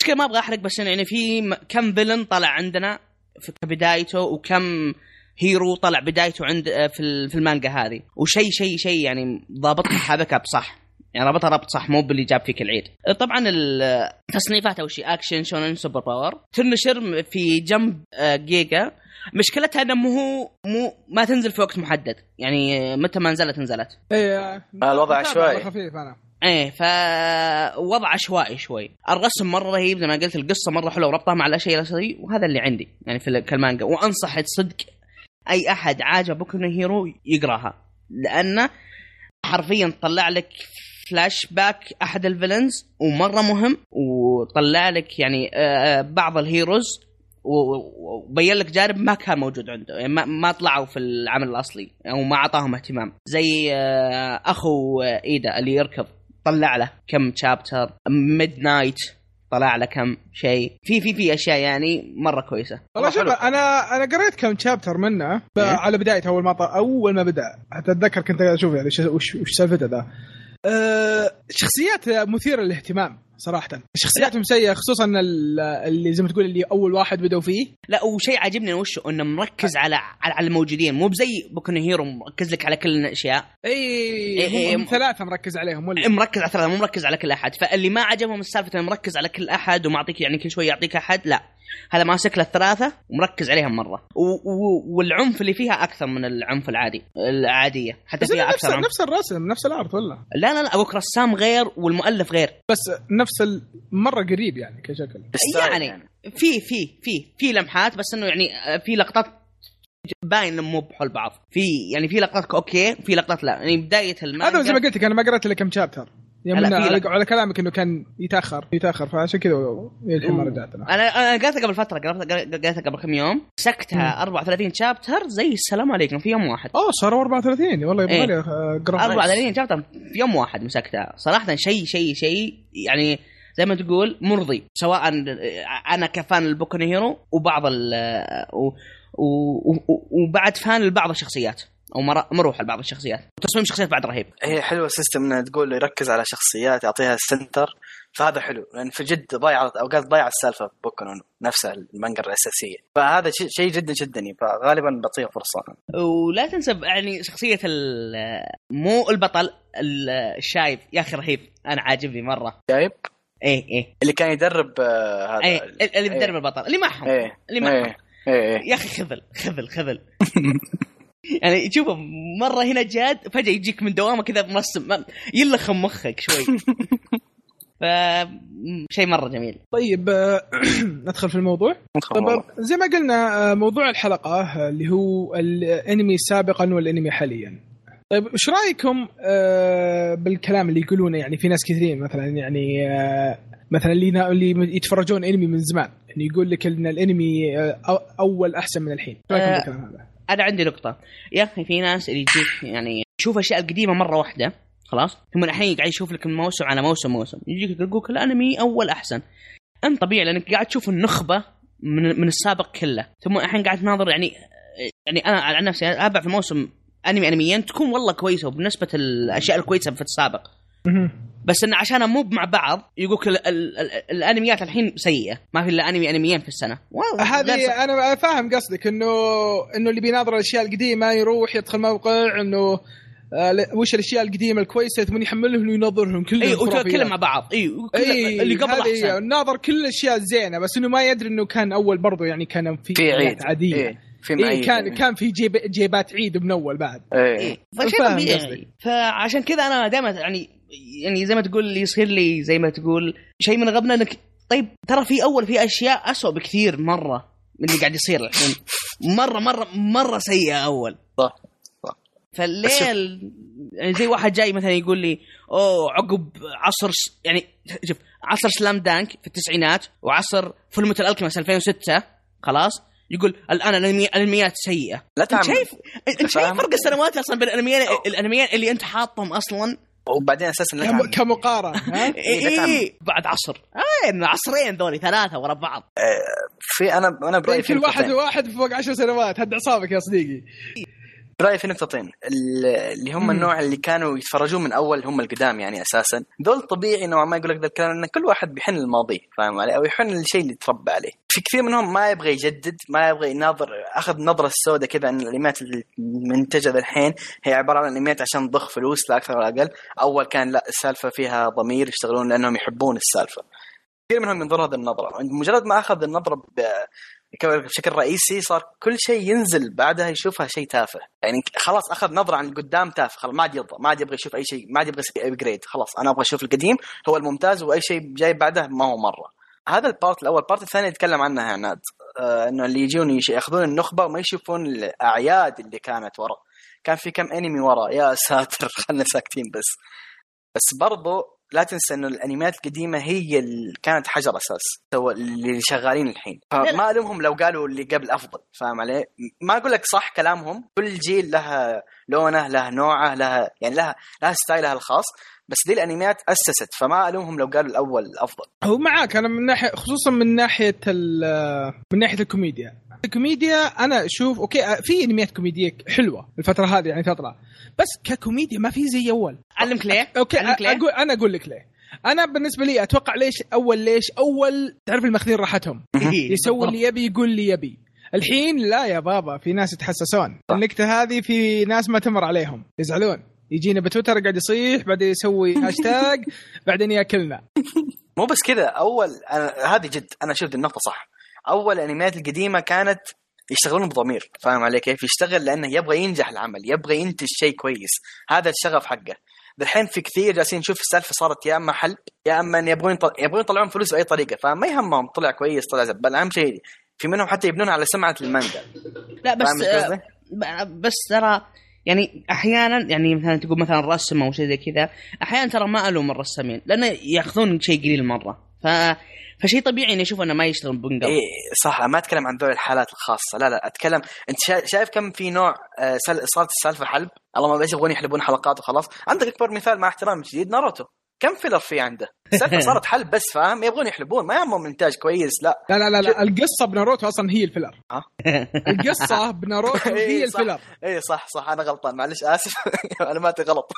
مشكلة ما أبغى أحرق بس يعني في كم villain طلع عندنا في بدايته بوكو هيرو طلع بدايته عند آه، في في المانجا هذه. وشيء شيء شيء يعني ضابطها حابكها بصح يعني ربطها ربط صح مو باللي جاب فيك العيد. طبعا ال- تصنيفات أول شيء أكشن شونن super power. تنشر في جمب آه، جيجا. مشكلتها إنه مو هو مو ما تنزل في وقت محدد. يعني آه، متى ما نزلت نزلت. إيه الوضع عشوائي. خفيف أنا. إيه فوضع عشوائي شوي. الرسم مرة رهيب زي ما قلت القصة مرة حلوة وربطها مع الأشياء الاصليه وهذا اللي عندي يعني في ال- كالمانجا وانصح صدق أي أحد عاجبه بوكو هيرو يقراها. لأنه حرفيا طلع لك فلاش باك أحد ال villains ومرة مهم وطلع لك يعني آه، بعض ال heroes وبين لك جانب ما كان موجود عنده يعني ما, طلعوا في العمل الأصلي أو ما أعطاهم اهتمام. زي آه، أخو آه، إيدا اللي يركض طلع له كم chapter ميد نايت طلع له كم شيء في في في أشياء يعني مرة كويسة والله شوف. أنا أنا قريت كم chapter منه إيه. على بدايته أول ما. أول ما بدأ حتى أتذكر كنت أشوف يعني وش وش, وش سالفته ذا أه شخصيات مثيرة للاهتمام صراحة. الشخصيات مسيئه خصوصا ال- اللي زي ما تقول اللي أول واحد بدوا فيه. لا وشيء عاجبني وش؟ إنه مركز على على الموجودين. مو بزي بوكو هيرو مركز لك على كل الأشياء. إي إيه، إيه. ثلاثة مركز عليهم ولا؟ مركز على ثلاثة مو مركز على كل أحد. فاللي ما عجبهم السالفة إنه مركز على كل أحد ومعطيك يعني كل شوي يعطيك أحد لا. هذا ماسك له الثلاثة ومركز عليهم مرة. و- و- والعنف اللي فيها أكثر من العنف العادي العادية. حتى فيها نفس أكثر عنف. نفس الرسم نفس ال art ولا لا لا لا أبوك رسام غير والمؤلف غير. بس نفس ال... مرة قريب يعني كشكل. style يعني في في في في لمحات بس إنه يعني في لقطات باين مو بحول بعض. في يعني في لقطات أوكي في لقطات لا. يعني بداية المانجا هذا زي ما قلت لك أنا ما قريت إلا كم chapter يعني على, كلامك إنه كان يتأخر يتأخر فعشان كذا الحين ما رجعت له أنا أنا قريتها قبل فترة قريتها قبل كم يوم مسكتها 34 شابتر زي السلام عليكم في يوم واحد. أوه صاروا 34 والله يبغى. لي اقرا 34 شابتر في يوم واحد مسكتها. صراحة شيء شيء شيء يعني زي ما تقول مرضي سواء أنا كفان البوكو هيرو وبعض ال و- وبعد فان لبعض الشخصيات. أو مر- مروح لبعض الشخصيات. وتصميم الشخصيات بعد رهيب. هي حلوة system إنها تقول يركز على شخصيات يعطيها ال center. فهذا حلو لأن في جد ضيع أوقات ضيع السالفة في بوكو نو نفسها المانجا الاساسيه فهذا شيء جدا شدني فغالبا بعطيه فرصة. ولا تنسى يعني شخصية ال- مو البطل ال- الشايب. يا أخي رهيب. أنا عاجبني مرة. جايب إيه إيه. اللي كان يدرب آه، هذا. إيه اللي بيدرب البطل. اللي معهم. إيه. اللي معهم. إيه إيه. يا أخي خذل خذل خذل. [laughs] يعني تشوفه مرة هنا جاد فجأة يجيك من دوامه كذا مرسم يلخم مخك شوي. [laughs] ف شيء مرة جميل. طيب آه، [clears throat] ندخل في الموضوع. طب الموضوع. زي ما قلنا آه، موضوع الحلقة آه، اللي هو الانمي سابقا والانمي حاليا. طيب إيش رأيكم بالكلام اللي يقولونه؟ يعني في ناس كثيرين مثلا يعني مثلا اللي نا- اللي يتفرجون انمي من زمان يعني يقول لك إن الانمي أو- أول أحسن من الحين. إيش رأيكم بالكلام هذا؟ أنا عندي نقطة. يا أخي في ناس اللي يجيك يعني يشوف أشياء قديمة مرة واحدة خلاص؟ ثم الحين قاعد يشوف لك الموسم على موسم موسم. يجيك يقول لك الانمي أول أحسن. أنت طبيعي لأنك قاعد تشوف النخبة من من السابق كله. ثم الحين قاعد تناظر يعني يعني أنا عن نفسي أتابع في موسم أنمي أنميين تكون والله كويسة وبالنسبة الأشياء الكويسة في السابق. بس إن عشان مو مع بعض يقولك ال- ال- ال- الأنميات الحين سيئة ما في إلا أنمي أنميين في صح. هذه أنا فاهم قصدك انه إنه اللي بيناظر الأشياء القديمة يروح يدخل موقع إنه آه وش الأشياء القديمة الكويسة ثم يحملهم وينظرهم كلهم اي. وكلهم مع بعض اي اي اللي قبل أحسن ناظر كل الأشياء الزينه بس إنه ما يدري إنه كان أول برضو يعني كان في في عيد عادية إيه. في اي معيد كان يعني. كان في جيب جيبات عيد من أول بعد إيه. إيه. فشيء فاهم طبيعي. فعشان كذا أنا دائما يعني يعني زي ما تقول يصير لي زي ما تقول شيء من غبنا انك طيب ترى في أول في أشياء أسوأ بكثير مرة من اللي قاعد يصير. الحين مره مره مرة سيئة أول. صح فالليل يعني زي واحد جاي مثلا يقول لي أوه عقب عصر يعني شوف عصر سلام دانك في التسعينات وعصر فيلم الالكيماس 2006 خلاص يقول الآن الأنميات سيئة. لا أنت تعمل شايف أنت شايف؟ فرق السنوات أصلا بين الانميين الأنميين اللي أنت حاطهم أصلا؟ وبعدين أساسا كم. كمقارنة ها [laughs] إيه، تعمل. اي بعد عصر اي إنه عصرين ذولي ثلاثة ورا بعض في أنا أنا برأيي في كل واحد. واحد فوق عشر سنوات هد اعصابك يا صديقي برايي في نقطتين. ال- اللي هم. النوع اللي كانوا يتفرجون من أول هم القدام يعني أساسا. ذول طبيعي نوعا ما يقول لك ذا الكلام إن كل واحد بيحن للماضي فاهم علي؟ أو يحن للشيء اللي تربى عليه. في كثير منهم ما يبغى يجدد ما يبغى يناظر أخذ نظرة السوداء كذا ان الانميات المنتجه الحين. هي عبارة عن انميات عشان تضخ فلوس لا أكثر ولا أقل. أول كان لا السالفة فيها ضمير يشتغلون لأنهم يحبون السالفة. كثير منهم ينظر هذه النظرة. مجرد ما أخذ النظرة. بشكل رئيسي صار كل شيء ينزل بعدها يشوفها شيء تافه. يعني خلاص أخذ نظرة عن القدام تافه خلاص ما عاد يرضى ما عاد يبغى يشوف أي شيء ما عاد يبغى upgrade خلاص أنا أبغى أشوف القديم هو الممتاز وأي شيء جاي بعده ما هو مرة. هذا ال part الأول ال part الثاني يتكلم عنها عناد. آه إنه اللي يجون يأخذون النخبة وما يشوفون الأعياد اللي كانت ورا. كان في كم انمي ورا. يا ساتر خلنا ساكتين بس. بس برضو لا تنسى إنه الانميات القديمة هي اللي كانت حجر أساس. اللي شغالين الحين. فما ألومهم لو قالوا اللي قبل أفضل فاهم علي؟ ما أقول لك صح كلامهم. كل جيل لها لونه له نوعه لها يعني لها لها ستايلها الخاص بس دي الانميات أسست. فما ألومهم لو قالوا الأول أفضل. هو معاك أنا من ناحيه خصوصا من ناحية ال- من ناحية الكوميديا. الكوميديا أنا أشوف أوكي في أنميات كوميدية حلوة الفترة هذه يعني تطلع بس ككوميديا ما في زي أول. علمك ليه؟ أوكي علمك ليه؟ أقول أنا أقول لك ليه. أنا بالنسبة لي أتوقع ليش أول ليش أول تعرف الماخذين راحتهم. [laughs] إيه، يسوي. اللي يبي يقول اللي يبي. الحين لا يا بابا في ناس يتحسسون. النكتة هذه في ناس ما تمر عليهم. يزعلون. يجينا بتويتر قاعد يصيح بعدين يسوي [laughs] هاشتاج بعدين ياكلنا. مو بس كذا أول أنا هذه جد أنا شفت النقطة صح. أول الانميات القديمة كانت يشتغلون بضمير فاهم علي كيف؟ يشتغل لأنه يبغى ينجح العمل يبغى ينتج شيء كويس. هذا الشغف حقه. الحين في كثير جالسين نشوف السالفة صارت يا أما حلب يا أما يبغون يطل... يبغون يطلعون فلوس بأي طريقة فما يهمهم طلع كويس طلع زبال أهم شيء في منهم حتى يبنون على سمعة المانجا. لا بس؟ آه، بس ترى يعني أحيانا يعني مثلا تقول مثلا رسم أو شيء زي كذا أحيانا ترى ما ألوم الرسامين لأنه يأخذون شيء قليل مرة. ف فشيء طبيعي اني أشوف إنه ما يشتغل بنقل إيه صح ما أتكلم عن ذول الحالات الخاصة لا لا أتكلم أنت شا- شايف كم في نوع آه، صارت السالفة حلب؟ الله ما يبغون يحلبون حلقات وخلاص. عندك أكبر مثال مع احترامي الشديد ناروتو. كم filler في عنده؟ السالفه صارت حلب بس فاهم؟ يبغون يحلبون ما يهمهم إنتاج كويس لا. لا لا لا, لا. القصة بناروتو أصلا هي ال filler ها؟ القصة بناروتو [laughs] هي إيه، صح. الفيلر اي صح صح. أنا غلطان. معلش آسف. [laughs] معلوماتي غلط.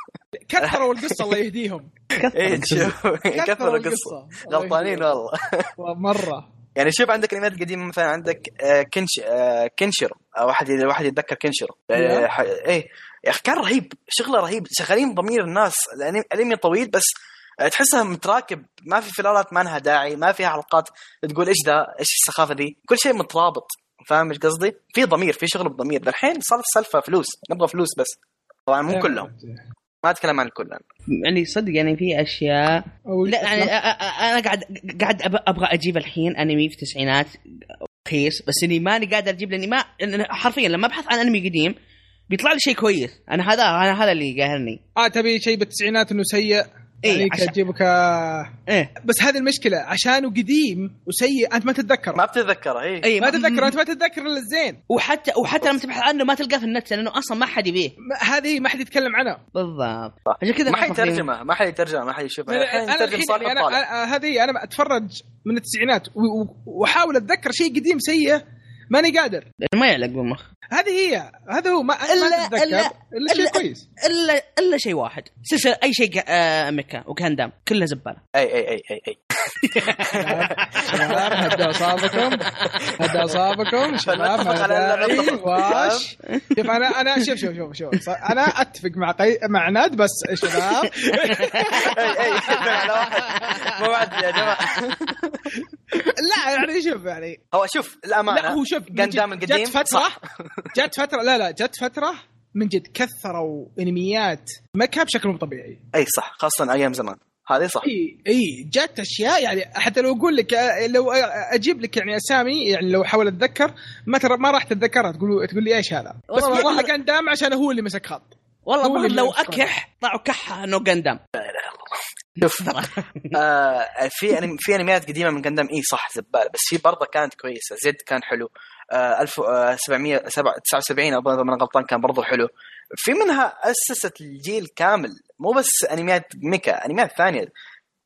كثروا القصة الله يهديهم. [laughs] إيه شوف كثر القصة. غلطانين الله والله. مرة. يعني شوف عندك الانميات القديمه مثلا عندك آه، كنش آه، كنشرو آه، واحد واحد يتذكر كنشرو آه، إيه. يا أخي كان رهيب. شغلة رهيب. شغالين ضمير الناس. الأنمي طويل بس تحسها متراكب ما في فلالات ما لها داعي ما فيها حلقات تقول إيش ذا إيش السخافة ذي. كل شيء مترابط فاهم إيش قصدي؟ في ضمير في شغل بضمير. الحين صارت السالفه فلوس نبغى فلوس بس. طبعا مو كلهم. ما أتكلم عن الكل أنا. يعني صدق يعني في أشياء أو لا يعني أنا قاعد قاعد أبغى أجيب الحين أنمي في التسعينات رخيص بس إني ماني قادر أجيب لأني ما حرفيا لما أبحث عن أنمي قديم بيطلع لي شيء كويس. أنا هذا أنا هذا اللي قاهرني. آه تبي شيء بالتسعينات إنه سيء؟ إيه، يعني عشان- تجيبك إيه. بس هذه المشكلة عشانه قديم وسيء أنت ما تتذكره. ما بتتذكره اي اي ما تتذكره أنت ما تتذكر إلا الزين. وحتى وحتى لما تبحث عنه ما تلقاه في النت لأنه أصلا ما حد يبيه. هذه ما حد يتكلم عنها. بالضبط. عشان كذا ما حد يترجمه ما حد يترجمه ما حد يشوفه أنا يعني أنا هذه أنا اتفرج من التسعينات وأحاول أتذكر شيء قديم سيء ماني قادر. ما يعلق بالمخ. هذه هي هذا هو ما تتذكر؟ إلا- إلا شيء كويس. الا إلا شيء واحد. سلسلة أي شيء آه mecha وكاندام كلها زبالة. اي اي اي اي أي. شباب هدوا أصابكم. هدوا أصابكم. شباب. واش؟ شوف أنا أنا شوف شوف شوف شوف. أنا أتفق مع قي... مع ناد بس شباب. اي أي. [laughs] على واحد. مو وعد يا جماعة. [laughs] لا يعني شوف يعني هو شوف الأمانة لا هو شوف جد- القديم جت فترة صح. [laughs] جت فترة لا لا جت فترة من جد كثروا أنميات مكة بشكل مو طبيعي. أي صح خاصة أيام زمان. هذه صح. إي إي جت أشياء يعني حتى لو أقول لك لو أجيب لك يعني أسامي يعني لو أحاول أتذكر ما ترى ما راح تتذكرها. تقول تقول لي إيش هذا؟ بس والله- والله كان دام عشان هو اللي مسك خط. والله لو. أكح طلعوا كحة إنه جاندام شوف [laughs] آه في أنم... في أنميات قديمة من جندم إي صح زبالة بس في برضه كانت كويسة. زد كان حلو. آه 1779 أظن إذا ما غلطان كان برضه حلو. في منها أسست الجيل كامل مو بس أنميات mecha أنميات ثانية.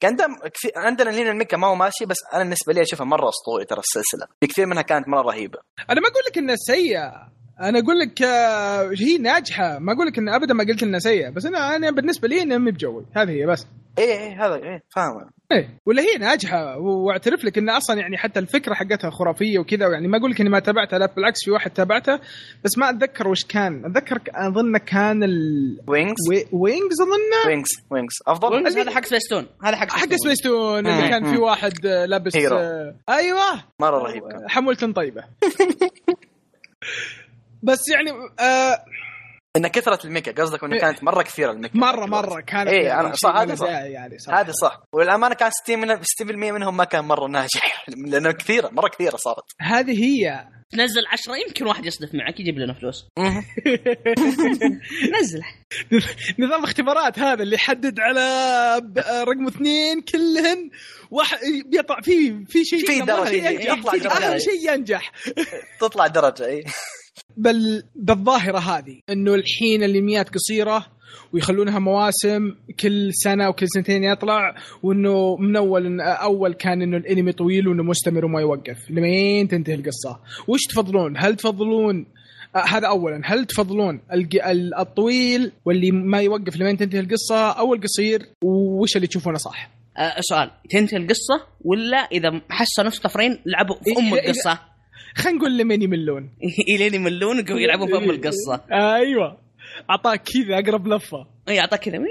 جندم كثير عندنا هنا ال mecha ما هو ماشي بس أنا بالنسبة لي أشوفها مرة أسطوري ترى السلسلة. في كثير منها كانت مرة رهيبة. أنا ما أقول لك إنها سيئة. أنا أقول لك آه، هي ناجحة. ما أقول لك إن ابدا ما قلت إنها سيئة بس أنا أنا بالنسبة لي إنها مي بجوي. هذه هي بس. اي اي هذا اي فاهم. إيه ولا هي ناجحة واعترف لك إن أصلا يعني حتى الفكرة حقتها خرافية وكذا يعني ما أقول لك إني ما تابعتها لا بالعكس في واحد تابعته بس ما أتذكر وش كان. أتذكر أظن كان ال وينجز وي- وينجز أظن؟ وينجز وينجز أفضل؟ وينجز هذا حق سبيستون هذا حق حق سبيستون اللي. كان في. واحد آه، لابس هيرو. آه، أيوه. مرة رهيب كان. حمولة طيبة. [laughs] بس يعني آه ان كثره ال mecha. قصدك انه إيه. كانت مرة كثيرة ال mecha. مرة مرة كانت إيه، يعني أنا- شيء صح، هذا صح. يعني صراحة. هذا صح. وللامانه كان 60 من 60% منهم ما كان مرة ناجح. [laughs] لأنه كثيرة مرة كثيرة صارت. هذه هي. نزل عشرة يمكن واحد يصدف معك يجيب لنا فلوس. [laughs] [laughs] نزل. نظام اختبارات هذا اللي يحدد على رقم اثنين كلهن واحد بيطلع في في شيء في درجة. اخر شيء ينجح. تطلع درجة اي بل بالظاهرة هذه إنه الحين الانميات قصيرة ويخلونها مواسم كل سنة وكل سنتين يطلع وإنه من أول أول كان إنه الأنمي طويل وإنه مستمر وما يوقف لمين تنتهي القصة؟ وش تفضلون؟ هل تفضلون؟ آه هذا اولا هل تفضلون الطويل واللي ما يوقف لمين تنتهي القصة؟ أو القصير وش اللي تشوفونه صح؟ آه سؤال تنتهي القصة ولا إذا حسوا نفس طفرين لعبوا في أم إيه، إيه، القصة؟ [laughs] خلينا نقول لمين يملون [laughs] الين يملون ويقوموا يلعبون في ام القصة. [laughs] أيوه. أعطاك كذا أقرب لفة. يعطيك كذا. مين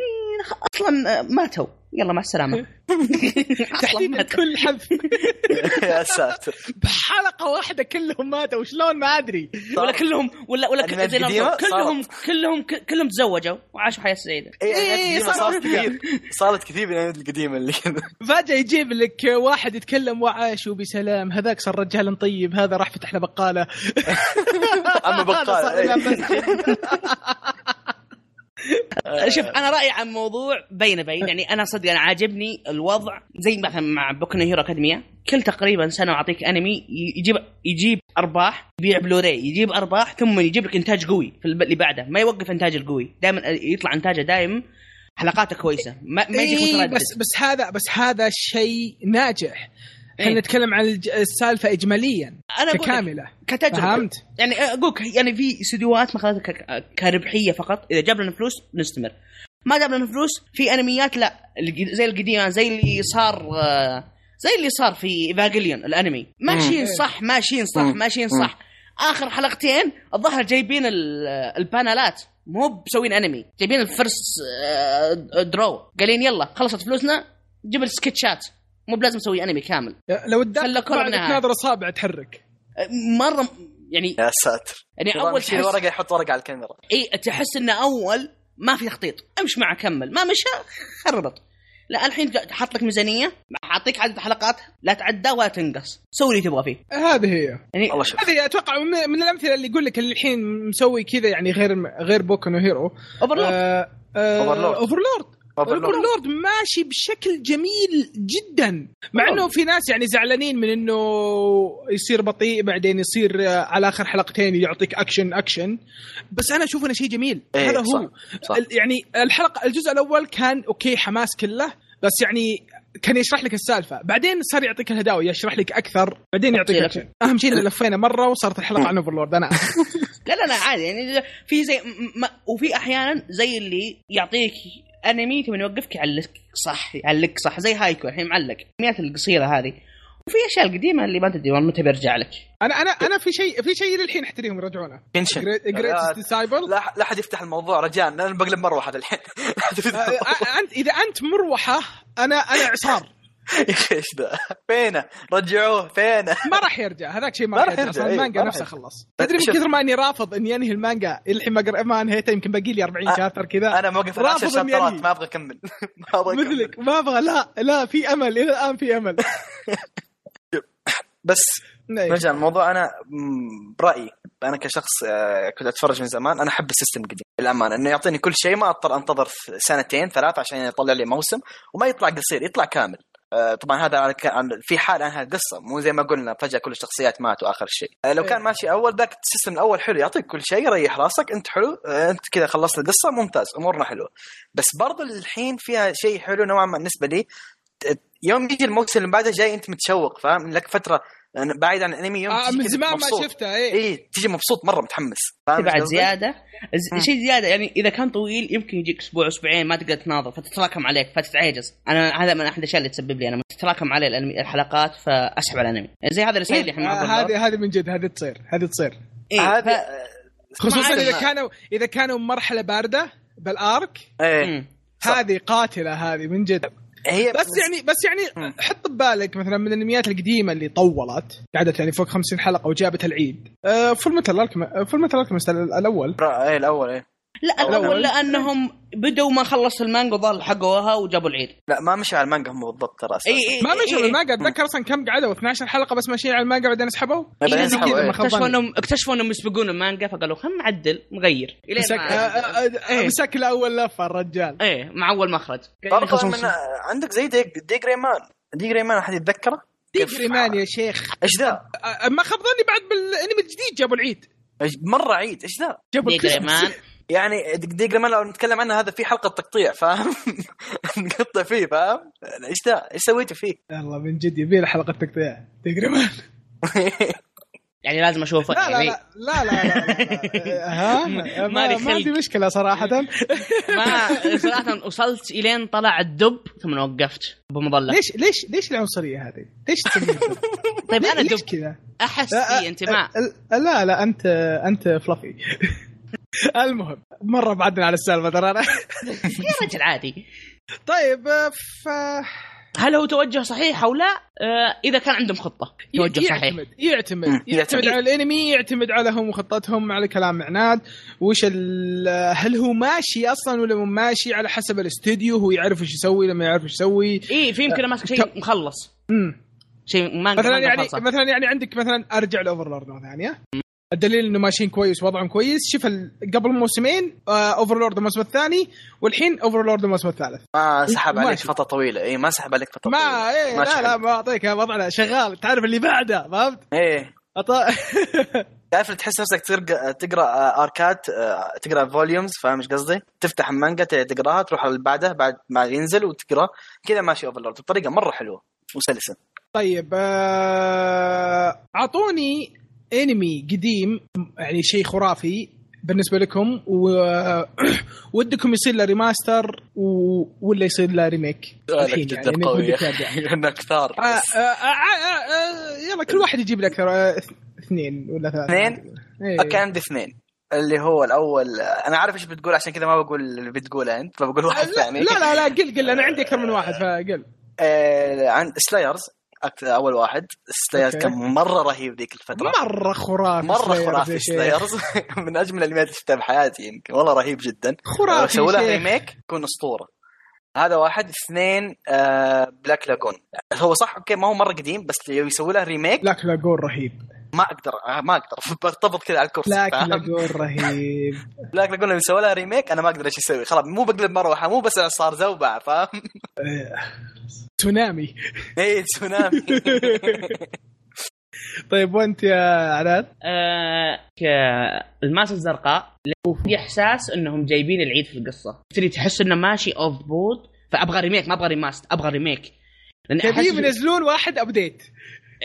أصلا ماتوا. يلا مع السلامة. [laughs] أصلاً تحديدا. كل حذف [laughs] يا ساتر. بحلقة واحدة كلهم ماتوا. شلون؟ ما أدري. ولا كلهم ولا ولا ناروتو، كلهم كلهم كلهم تزوجوا وعاشوا حياة سعيدة. اي إيه، صار- صارت كثير. صارت كثير من القديمة اللي كذا. فجأة يجيب لك واحد يتكلم وعاشوا بسلام. هذاك صار رجال طيب. هذا راح فتح له بقالة. [laughs] عم هذا شوف أنا رأيي عن موضوع بين بين يعني أنا صدق أنا عاجبني الوضع. زي مثلا مع بوكو نو هيرو اكاديميا كل تقريبا سنة أعطيك أنمي يجيب يجيب أرباح يبيع بلوراي يجيب أرباح ثم يجيب لك إنتاج قوي في اللي بعده. ما يوقف إنتاج القوي دائما يطلع إنتاجه دائم حلقاته كويسة. ما, ما يجيك إيه متردد بس. بس هذا بس هذا شيء ناجح. إيه. خلينا نتكلم عن السالفة اجماليا أنا ككاملة كتجربة فهمت؟ يعني أقولك يعني في استديوهات ما اخذتها كربحية فقط إذا جاب لنا فلوس نستمر ما جاب لنا فلوس في أنميات لا زي القديمه زي اللي صار آه، زي اللي صار في ايفانجيليون الأنمي ماشيين مم. صح ماشيين صح. ماشيين. صح آخر حلقتين الظاهر جايبين ال- البانلات مو مسوين أنمي جايبين الفرس آه، درو قالين يلا خلصت فلوسنا جيب السكتشات مو بلازم نسوي انمي كامل. لو منها. تناظر اصابع تحرك. آه، مرة يعني يا ساتر. يعني أول شيء تحس ورقة يحط ورقة على الكاميرا. إي تحس إنه أول ما في تخطيط. امش معه كمل. ما مشى خربط. لا الحين حط لك ميزانية حاعطيك عدد حلقات لا تعدى ولا تنقص. سوي اللي تبغى فيه. هذه هي. يعني والله شوف هذه أتوقع من من الأمثلة اللي يقول لك اللي الحين مسوي كذا يعني غير غير بوكو نو هيرو. اوفرلورد آه، آه، Overlord. اوفرلورد. اوفرلورد ماشي بشكل جميل جدا مع إنه في ناس يعني زعلانين من إنه يصير بطيء بعدين يصير على آخر حلقتين يعطيك اكشن اكشن بس أنا أشوف إنه شيء جميل. إيه، هذا صح، هو صح. يعني الحلقة الجزء الأول كان أوكي حماس كله بس يعني كان يشرح لك السالفة. بعدين صار يعطيك الهداوي يشرح لك أكثر بعدين يعطيك اكشن أهم شيء لفينا مرة وصارت الحلقة عن اوفرلورد أنا. [laughs] لا لا لا عادي. يعني في زي م- م- وفي أحيانا زي اللي يعطيك انمي ثم يوقفك يعلق صح يعلق صح. زي هايكو الحين معلق. الانميات القصيرة هذه. وفي أشياء القديمة اللي ما تدري متى بيرجع لك. أنا أنا أنا في شيء في شيء للحين احتريهم يرجعونه Kenichi Great Disciple لا لا أحد يفتح الموضوع. رجاء أنا بقلب مروحه الحين. [laughs] أنت إذا أنت مروحة أنا أنا اعصار [laughs] يا أخي إيش ذا؟ فينه؟ رجعوه فينه؟ [laughs] ما راح يرجع هذاك شيء ما راح يرجع أصلا إيه، المانجا نفسها. خلص تدري من. كثر ما أني رافض اني انهي المانجا الحين ما ما انهيتها يمكن باقي لي 40 آه، chapter كذا أنا موقف على 10 رافض شابترات. ما أبغى أكمل [laughs] ما أبغى. مثلك ما أبغى لا لا في أمل إلى الآن في أمل بس إيه. نرجع الموضوع أنا برأيي أنا كشخص آه، كنت أتفرج من زمان أنا أحب ال system القديم للأمانة إنه يعطيني كل شيء ما أضطر أنتظر سنتين ثلاث عشان يطلع لي موسم وما يطلع قصير يطلع كامل طبعا هذا على ك- عن- في حال أنها قصة مو زي ما قلنا فجأة كل الشخصيات ماتوا آخر شيء. آه، لو كان إيه. ماشي أول ذاك ال system الأول حلو يعطيك كل شيء يريح راسك أنت حلو آه، أنت كذا خلصت القصة ممتاز أمورنا حلوة. بس برضو الحين فيها شيء حلو نوعا ما بالنسبة لي يوم يجي الموسم اللي بعده جاي أنت متشوق فاهم؟ لك فترة آه، بعيد عن الأنمي يوم آه تجي من زمان ما. شفتها اي اي تيجي مبسوط مرة متحمس فاهم بعد؟ زيادة. شيء زيادة يعني إذا كان طويل يمكن يجيك أسبوع أسبوعين ما تقدر تناظر فتتراكم عليك فتتعجز أنا هذا من أحد الأشياء اللي تسبب لي أنا تتراكم علي الحلقات فأسحب على الأنمي زي هذا اللي صاير لي الحين مع آه،. هذه هذه من جد هذه تصير هذه تصير إيه، ف- خصوصا. إذا كانوا إذا كانوا مرحلة باردة بالآرك إيه. هذه قاتلة هذه من جد هي بس يعني بس يعني. حط ببالك مثلا من الانميات القديمة اللي طولت قعدت يعني فوق 50 حلقة وجابت العيد. Fullmetal Alchem Fullmetal Alchemist الأول. إيه الأول إيه. لا. الأول لأنهم بدوا ما خلصوا المانجا ظل حقوها وجابوا العيد لا ما مشي على المانجا هم بالضبط ترى. إي إي ما مشوا إيه. المانجا أتذكر أصلا كم قعدوا 12 حلقة بس ماشيين على المانجا بعدين سحبوا بعدين سحبوا، كذا. ما اكتشفوا. انهم اكتشفوا إنهم يسبقون المانجا فقالوا خلينا نعدل نغير مسك إيه. مسك له اول لفة الرجال إيه مع أول مخرج برضه من عندك زي دي دي D.Gray-man D.Gray-man أحد يتذكره؟ D.Gray-man يا شيخ إيش ذا؟ ما خاب ظني بعد بالأنمي الجديد جابوا العيد إيش- مرة عيد إيش ذا؟ جابوا D.Gray-man يعني D.Gray-man لو نتكلم عنه هذا في حلقة تقطيع فاهم؟ [laughs] نقطع فيه فاهم؟ إيش ذا؟ إيش سويتوا فيه؟ والله من جد يبي له حلقة تقطيع مان [laughs] يعني لازم أشوفه لا لا يعني لا لا لا, لا, لا. ها [laughs] ما, ما عندي. مشكلة صراحة ما صراحة وصلت إلين طلع الدب ثم وقفت بمظله ليش ليش ليش العنصرية هذه؟ ليش؟ طيب أنا دب كذا؟ أحس في انتماء لا لا, لا أنت أنت فلافي المهم مرة بعدنا على السالفة ترى أنا. يا رجل عادي. طيب ف هل هو توجه صحيح أو لا؟ آه إذا كان عندهم خطة توجه صحيح. يعتمد يعتمد يعتمد يعتمد. على الإنمي يعتمد على هم خطتهم على كلام عناد وش ال- هل هو ماشي أصلا ولا مو ماشي؟ على حسب الاستوديو هو يعرف إيش يسوي لما يعرف إيش يسوي. اي في يمكن ماسك شيء مخلص. امم شيء ما مثلا يعني مثلا يعني عندك مثلا أرجع لأوفرلورد مرة ثانية. الدليل إنه ماشيين كويس وضعهم كويس. شوف قبل موسمين اوفرلورد الموسم الثاني والحين اوفرلورد الموسم الثالث. ما سحب عليك. فتره طويلة. إي ما سحب عليك فتره ما طويلة. إيه ماشي لا لا. ما أعطيك وضعنا. شغال. تعرف اللي بعده فهمت؟ إيه أط... [laughs] تعرف تحس نفسك تقرا تقرأ آه، اركات آه، تقرأ volumes فاهم إيش قصدي؟ تفتح المانجا تقراها تروح على اللي بعده بعد ما ينزل وتقرأ كذا ماشي اوفرلورد بطريقة مرة حلوة وسلسة. طيب آه، أعطوني انمي قديم يعني شيء خرافي بالنسبة لكم و... [coughs] ودكم يصير له remaster و... ولا يصير له remake الحين يعني إنك ودك ترجع. لأنه كثار آه، آه، آه، يلا كل واحد يجيب لك اثنين ولا ثلاثة. اثنين؟ إيه. أوكي عندي اثنين. اللي هو الأول أنا عارف إيش بتقول عشان كذا ما بقول اللي بتقوله أنت فبقول واحد لا ثاني. لا لا لا قل قل أنا عندي أكثر من واحد فقل. آه، عند سلايرز أكثر أول واحد. سلايرز. كان مرة رهيب ذيك الفترة. مرة خرافي مرة خرافي. سلايرز [laughs] من أجمل الأنميات اللي شفتها بحياتي يمكن. والله رهيب جدا. خرافي سووا يا لها. remake يكون أسطورة. هذا واحد. اثنين آه بلاك لاجون هو صح أوكي ما هو مرة قديم بس يسوي له remake بلاك لاجون رهيب. ما أقدر آه، ما أقدر. [laughs] برتبط كذا على الكرسي بلاك؟ لاجون رهيب. [laughs] بلاك لاجون لو يسوي لها ريميك أنا ما أقدر إيش أسوي خلاص مو بقلب مروحه مو بس صار زوبع فاهم؟ [laughs] تسونامي اي تسونامي طيب وأنت يا عداد آه ك- الماس الزرقاء في إحساس إنهم جايبين العيد في القصة. تبتدي تحس إنه ماشي اوف بورد فأبغى ريميك ما أبغى ريماست أبغى ريميك لأن تبي أحس ينزلون واحد ابديت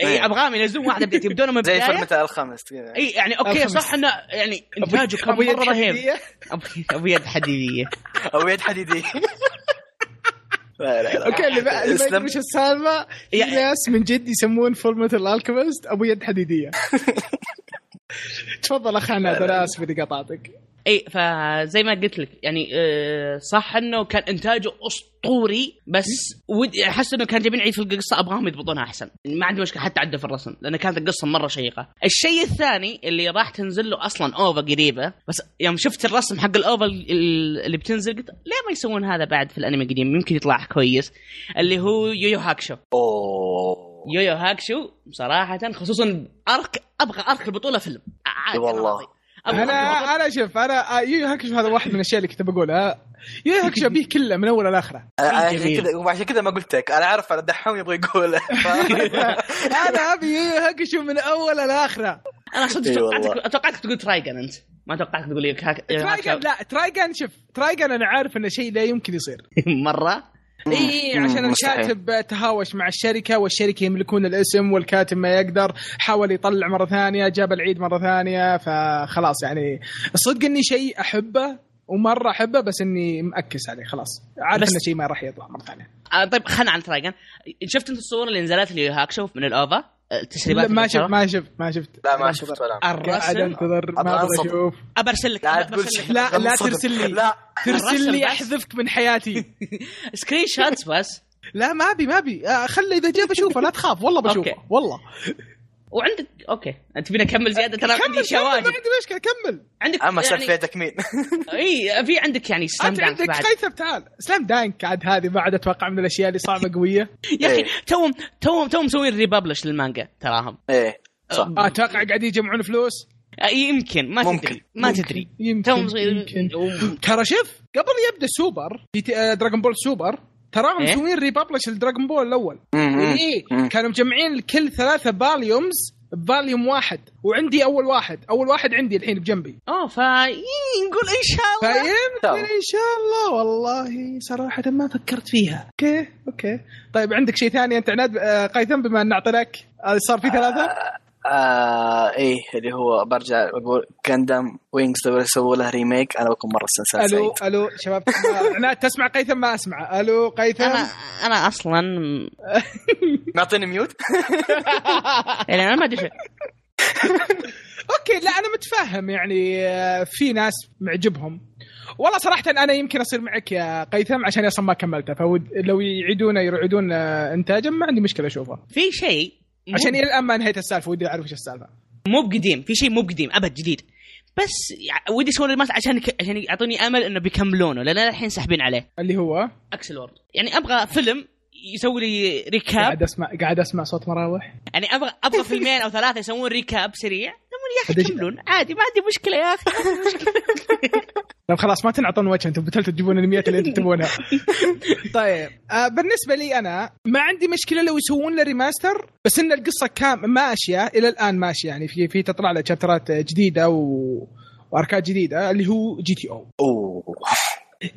اي ابغاهم ينزلون واحدة بدايه يبدون من زي البدايه فيلم الخمس كذا. اي يعني أوكي الخمس. صح إنه يعني إنتاجه كان مرة رهيب. [laughs] أبو يد حديدية. [laughs] أو يد حديدي [laughs] لا لا لا. أوكي اللي بقى- اللي ما. يدري وش السالفة؟ في يعني- ناس من جد يسمون Fullmetal Alchemist أبو يد حديدية. تفضل اخ عناد أنا آسف إذا قطعتك. اي فزي ما قلت لك يعني آه، صح إنه كان إنتاجه أسطوري بس ودي أحس إنه كان جايبين عيد في القصة أبغاهم يضبطونها أحسن. ما عندي مشكلة حتى عدل في الرسم لأن كانت القصة مرة شيقة. الشيء الثاني اللي راح تنزل له أصلا OVA قريبة بس يوم شفت الرسم حق ال OVA ال- اللي بتنزل قلت ليه ما يسوون هذا بعد في الأنمي القديم؟ يمكن يطلع كويس. اللي هو يويو هاكشو. أوه. يويو هاكشو صراحة خصوصا arc أبغى arc البطولة فيلم. والله. أنا أنا شوف أنا آه، يو هاكشو هذا واحد من الأشياء اللي كنت بقولها يويو هاكشو أبيه كله من أول لاخره عشان. كذا وعشان كذا ما قلت لك أنا عارف أنا دحوم يبغى يقول. [laughs] أنا أبي يو هاكشو من أول لاخره أنا صدق توقعتك تقول ترايجن أنت. ما توقعتك تقول لك هاك... ترايجن لا ترايجن شوف ترايجن أنا عارف انه شيء لا يمكن يصير. [laughs] مرة. اي عشان. الكاتب تهاوش مع الشركة والشركة يملكون الاسم والكاتب ما يقدر حاول يطلع مرة ثانية جاب العيد مرة ثانية فخلاص يعني الصدق إني شيء أحبه ومرة أحبه بس إني ماكس X عليه خلاص. عارف بس- إنه شيء ما راح يطلع مرة ثانية. آه طيب خلنا عن ترايجن شفت أنت الصور اللي نزلت ليويو هاكشو من ال OVA؟ لا، التسريبات ما اللي شفت. ما شفت ما شفت. لا ما. شفت ولا. قاعد انتظر ما أبغى. أشوف. أبرسل لك لا لا لا. ترسل لي. لا. ترسل لي. أحذفك من حياتي. [laughs] screenshots بس. لا ما أبي ما أبي. آه، خلي إذا جاء بشوفه لا تخاف. والله بشوفه. والله. وعندك أوكي. انت تبيني أكمل زيادة؟ ترى عندي كمل شواهد ما عندي مشكلة كمل. عندك أما يعني سفيتك مين [laughs] إي في عندك يعني سلام أنت دانك عندك بعد. قيثم تعال. سلام دانك عاد هذه بعد أتوقع من الأشياء اللي صعبة [laughs] قوية. يا أخي إيه. توم توم توم مسوين republish للمانجا تراهم. إيه صح. آه، أتوقع قاعد يجمعون فلوس؟ آه، يمكن. ما ممكن. تدري ما ممكن. تدري. يمكن توم يمكن. ترى شوف قبل يبدأ سوبر في تي- آه، دراغون بول سوبر تراهم إيه؟ مسوين republish لدراغون بول الأول. اي. كانوا مجمعين كل ثلاثة volumes ب volume واحد. وعندي أول واحد. أول واحد عندي الحين بجنبي. آه ف نقول إن شاء الله. فيمكن إن شاء الله. والله صراحة ما فكرت فيها. أوكي أوكي. طيب عندك شيء ثاني أنت عناد؟ آه، قيثم بما أن اعطيناك آه، صار في ثلاثة؟ آه إيه اللي هو برجع بقول قاندام وينجز تبغى يسووا له remake أنا بكون مرة مستانس ألو سعيد. ألو شباب عناد تسمع قيثم ما أسمع. ألو قيثم؟ أنا أنا أصلا معطيني mute يعني أنا ما أدري شيء. أوكي لا أنا متفهم يعني آه، في ناس معجبهم. والله صراحة أنا يمكن أصير معك يا قيثم عشان أصلا ما كملته فلو يعيدونه يعيدون آه، إنتاجه ما عندي مشكلة أشوفه. في شيء عشان إلى الآن ما انهيت السالفة ودي أعرف إيش السالفة. مو بقديم في شيء مو بقديم أبد جديد. بس ودي يسوون الماس عشان عشان يعطوني أمل إنه بيكملونه لأن الحين ساحبين عليه. اللي هو؟ Accel World. يعني أبغى فيلم يسوي لي recap قاعد أسمع قاعد أسمع صوت مراوح. يعني أبغى أبغى فيلمين أو ثلاثة يسوون recap سريع. يا أخي كملون. عادي ما عندي مشكلة يا أخي ما عندي مشكلة. [laughs] طيب خلاص ما تنعطون وجه أنتم بتلتوا تجيبون الانميات اللي أنتم تبونها [laughs] طيب آه بالنسبة لي أنا ما عندي مشكلة لو يسوون له remaster بس إن القصة كام ماشية إلى الآن ماشية. يعني في في تطلع له chapterات جديدة و... و arcات جديدة اللي هو GTO أوه.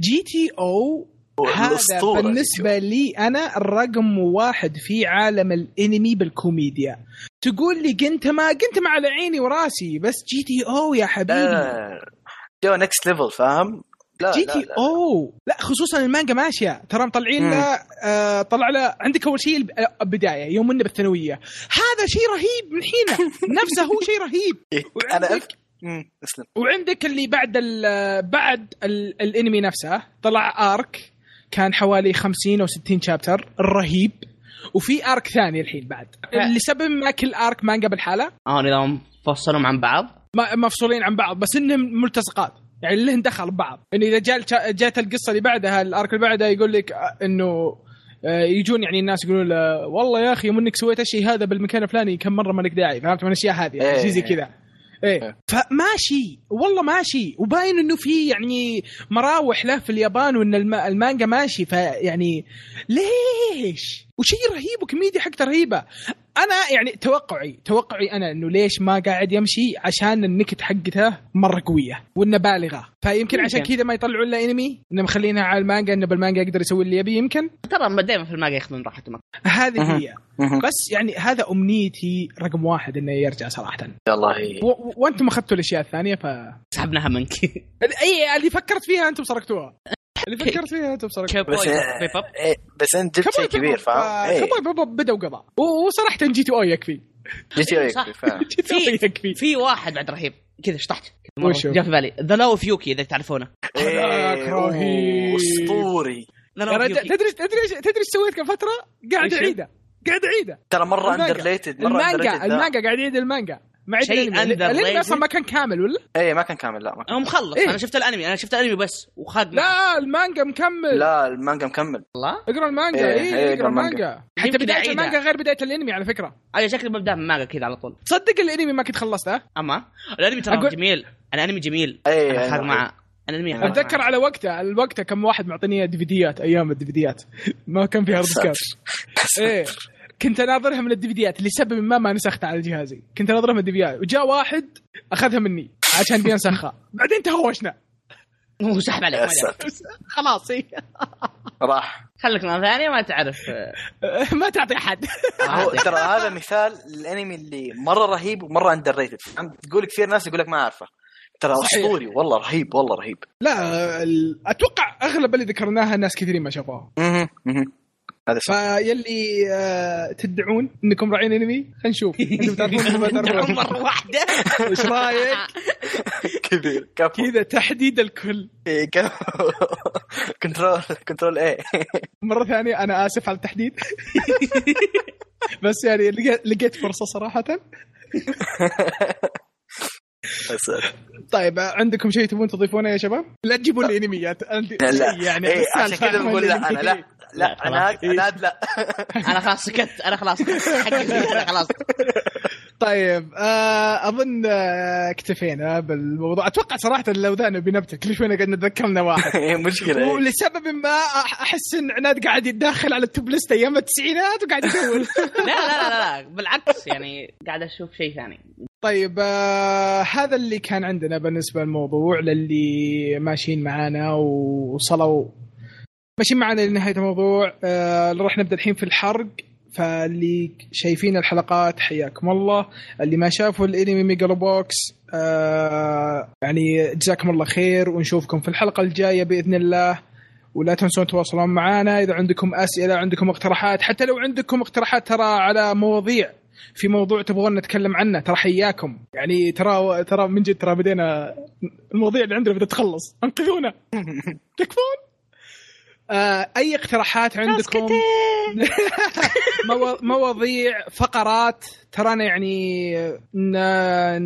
GTO هذا بالنسبة لي أنا الرقم واحد في عالم الانمي بالكوميديا. تقول لي جنتما جنتما على عيني وراسي بس GTO يا حبيبي. آه، go next level فاهم؟ لا جي تي. أو لا. خصوصا المانجا ماشية. ترى مطلعين مم. له آه طلع له عندك أول شيء آه، البداية يوم انه بالثانويه هذا شيء رهيب من حينه [laughs] نفسه هو شيء رهيب. إيه، أنا اسلم. وعندك اللي بعد ال بعد ال الانمي نفسه طلع arc كان حوالي 50 أو 60 chapter رهيب وفي ارك ثاني الحين بعد. اللي سبب ما كل ارك مانجا بالحاله آه نظام فصلهم عن بعض. ما- مفصولين عن بعض بس إنهم ملتصقات. يعني لهن دخل ببعض. يعني إذا جاء جات القصة اللي بعدها الارك اللي بعدها يقول لك آه، إنه آه، يجون يعني الناس يقولون له والله يا أخي يوم إنك سويت الشيء هذا بالمكان الفلاني كم مرة ما لك داعي فهمت؟ من الأشياء هذه يعني إيه. شيء زي كذا. إيه. إيه. فماشي. والله ماشي. وباين إنه في يعني مراوح له في اليابان وإن الم- المانجا ماشي. فيعني ليش؟ وشيء رهيب وكوميديا حقته رهيبة. أنا يعني توقعي توقعي أنا إنه ليش ما قاعد يمشي؟ عشان النكت حقته مرة قوية وإنه بالغة. فيمكن عشان يمكن. كذا ما يطلعوا الا انمي إنه مخلينها على المانجا إنه بالمانجا يقدر يسوي اللي يبي يمكن. ترى دائما في الماجا ياخذون راحتهم. هذه. هي. بس يعني هذا أمنيتي رقم واحد إنه يرجع صراحة. والله وأنتم أخذتوا الأشياء الثانية ف سحبناها منك. [laughs] أي اللي فكرت فيها أنتم سرقتوها. اللي [laughs] فكرت فيها أنتم سرقتوها بس بيب اب إيه بس أنت جبت شيء كبير فاهم؟ إيه. كبوي بيبوب بدا وقضى و- وصراحة جي تي أو يكفي جي تي. يكفي أو [laughs] في- يكفي في واحد بعد رهيب كذا شطحت؟ جاء في بالي ذا لاو اوف يوكي إذا تعرفونه هذاك إيه، رهيب. أسطوري تدري تدري تدري إيش سويت كم فترة؟ قاعد؟ أعيده قاعد أعيده ترى مرة. اندر ريتد مرة المانجا. المانجا قاعد يعيد المانجا ما شيء الأنمي. الانمي أصلا ما كان كامل ولا؟ إيه ما كان كامل لا ما كان. هو مخلص إيه؟ أنا شفت الأنمي أنا شفت الأنمي بس معه. لا المانجا مكمل. لا المانجا مكمل. والله اقرأ المانجا إيه، اي إيه، اقرأ إقرأ المانجا. حتى بداية. المانجا غير بداية الأنمي على فكرة. أنا شكلي ببدأ من مانجا كذا على طول. تصدق الأنمي ما كنت خلصته أما الأنمي ترى أقول- جميل. الانمي جميل. إيه أنا أنا خاق معه. الأنمي خاق أتذكر معه. على وقته الوقت كم واحد معطيني DVDيات أيام ال DVDيات. ما كان في hard [laughs] إيه. كنت اناظرها من ال DVDيات لسبب ما ما نسختها على جهازي. كنت اناظرها من ال DVDيات. وجاء واحد أخذها مني عشان بينسخها [laughs] بعدين تهاوشنا هو سحب عليك خلاص. راح. خليك مرة ثانية ما تعرف. [laughs] ما تعطي أحد. [laughs] ترى هذا مثال للأنمي اللي مرة رهيب ومرة underrated تقول كثير ناس يقول لك ما أعرفه. ترى. أسطوري والله رهيب والله رهيب. لا ال- أتوقع أغلب اللي ذكرناها ناس كثيرين ما شافوها. هذا صح. فيلي آه، تدعون إنكم راعين أنمي؟ خلينا نشوف. [laughs] أنتم تعرفون ولا ما تعرفون. مرة واحدة. [laughs] إيش رايك؟ [laughs] كبير. كفو. كذا تحديد الكل. إيه، كفو. control control A. مرة ثانية أنا آسف على التحديد. بس يعني لقيت فرصة صراحة. طيب عندكم شيء تبون تضيفونه يا شباب؟ لا تجيبوا لي انميات لا شيء يعني إيه عشان كذا بقول لا. أنا لا. لا لا، أنا خلاص. أنا لا. [laughs] أنا خلاص سكت أنا خلاص. [laughs] أنا خلاص. طيب آه أظن آه اكتفينا بالموضوع. أتوقع صراحة لو ذا نبي نبته كل شوي نقعد نتذكرنا واحد؟ [laughs] إيه، مشكلة إيه. ولسبب ما أحس إن عناد قاعد يتداخل على التوب ليست أيام التسعينات وقاعد يدور. لا لا لا لا بالعكس يعني قاعد أشوف شيء ثاني. طيب آه هذا اللي كان عندنا بالنسبة للموضوع للي ماشيين معانا ووصلوا ماشيين معانا لنهايه الموضوع آه راح نبدأ الحين في الحرق. فاللي شايفين الحلقات حياكم الله. اللي ما شافوا الانمي Megalo Box آه يعني جزاكم الله خير ونشوفكم في الحلقة الجاية بإذن الله. ولا تنسون تواصلون معنا إذا عندكم أسئلة عندكم اقتراحات. حتى لو عندكم اقتراحات ترى على مواضيع في موضوع تبغون نتكلم عنه ترى حياكم. يعني ترى ترى من جد ترى بدينا المواضيع اللي عندنا بدها تخلص. أنقذونا. [laughs] تكفون؟ آه أي اقتراحات عندكم؟ [laughs] مو- مواضيع فقرات ترانا يعني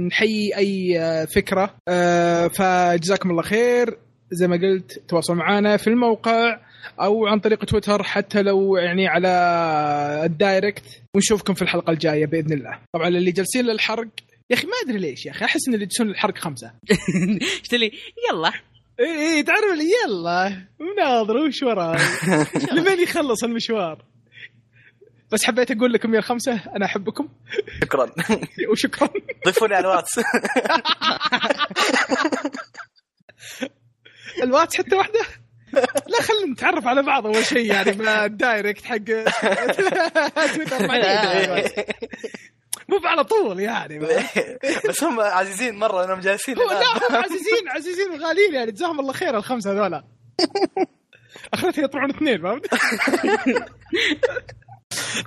نحيي أي آه، فكرة. آه، فجزاكم الله خير. زي ما قلت تواصلوا معنا في الموقع أو عن طريق تويتر حتى لو يعني على الدايركت. ونشوفكم في الحلقة الجاية بإذن الله. طبعا اللي جالسين للحرق يا أخي ما أدري ليش يا أخي أحس إن اللي يجلسون للحرق خمسة. [laughs] قلت لي يلا. إي تعرف اللي يلا مناظر وش وراي. [laughs] لمن يخلص المشوار؟ بس حبيت أقول لكم يا الخمسة أنا أحبكم. شكرا. [laughs] وشكرا. ضيفوني على الواتس. [laughs] الواتس حتى واحدة؟ لا خلينا نتعرف على بعض أول شيء يعني ما ال direct حق. تويتر مو على طول يعني [laughs] بس هم عزيزين مرة إنهم جالسين لا [laughs] عزيزين عزيزين وغاليين يعني جزاهم الله خير الخمسة هذولا. [laughs] اخرتها يطلعون اثنين فهمت؟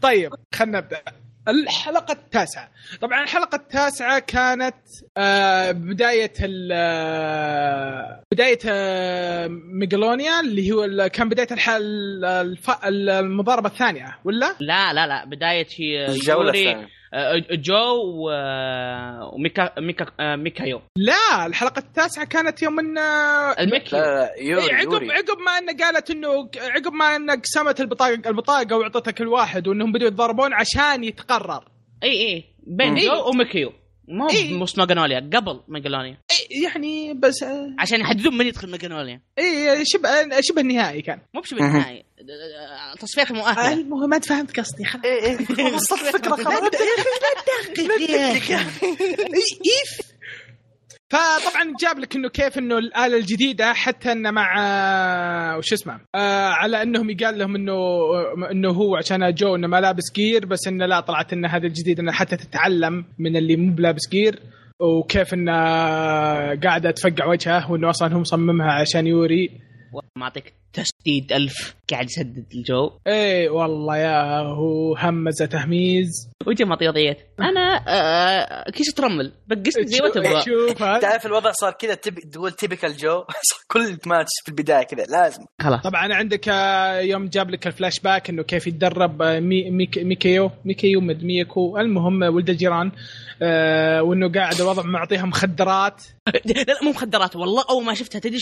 طيب خلينا نبدأ. الحلقة التاسعة. طبعا الحلقة التاسعة كانت آه بداية ال آه، بداية آه ميجالونيا اللي هو كان بداية الحل المضاربة الثانية ولا؟ لا لا لا بداية الجولة يوري الثانية. آه، جو و- وميكا ميكا آه، ميكايو. لا الحلقة التاسعة كانت يوم إن آه، الميكيو لا لا يوري عقب يوري. عقب ما إنه قالت إنه عقب ما إنه قسمت البطاقة البطاقة واعطتها كل واحد وإنهم بدوا يتضاربون عشان يتقرر. إي إي بين. جو وميكيو ما إيه. مش ماجنوليا قبل ماجنوليا إيه، يعني بس آه، عشان يحددون من يدخل ماجنوليا اي شبه شبه النهائي كان. مو بشبه النهائي. تصفيات المؤهله المهم ما انت فهمت قصدي خلاص. وصلت الفكرة خلاص ايف فطبعا جاب لك إنه كيف إنه الآلة الجديدة حتى انه مع آه، وش اسمه؟ آه على إنهم يقال لهم إنه إنه هو عشان جو إنه ما لابس جير بس إنه لا طلعت إنه هذا الجديد انه حتى تتعلم من اللي مو بلابس جير وكيف إنه قاعدة تفقع وجهه وإنه أصلا هو مصممها عشان يوري. معطيك تسديد ألف. قاعد يسدد الجو. إيه والله يا هو همزة تهميز. وجه معطي وضعيات أنا آه كيس ترمل. بقسني زي ما تبغى. تعرف الوضع صار كذا تبي تقول تيبيكال جو [laughs] كل ماتش في البداية كذا لازم. خلاص. طبعا عندك آه، يوم جاب لك الفلاش باك إنه كيف يتدرب آه، مي ميك ميكيو ميكيو مد ميكو. المهم ولد الجيران آه وإنه قاعد الوضع معطيها مخدرات [laughs] لا لا مو مخدرات والله. أول ما شفتها تدري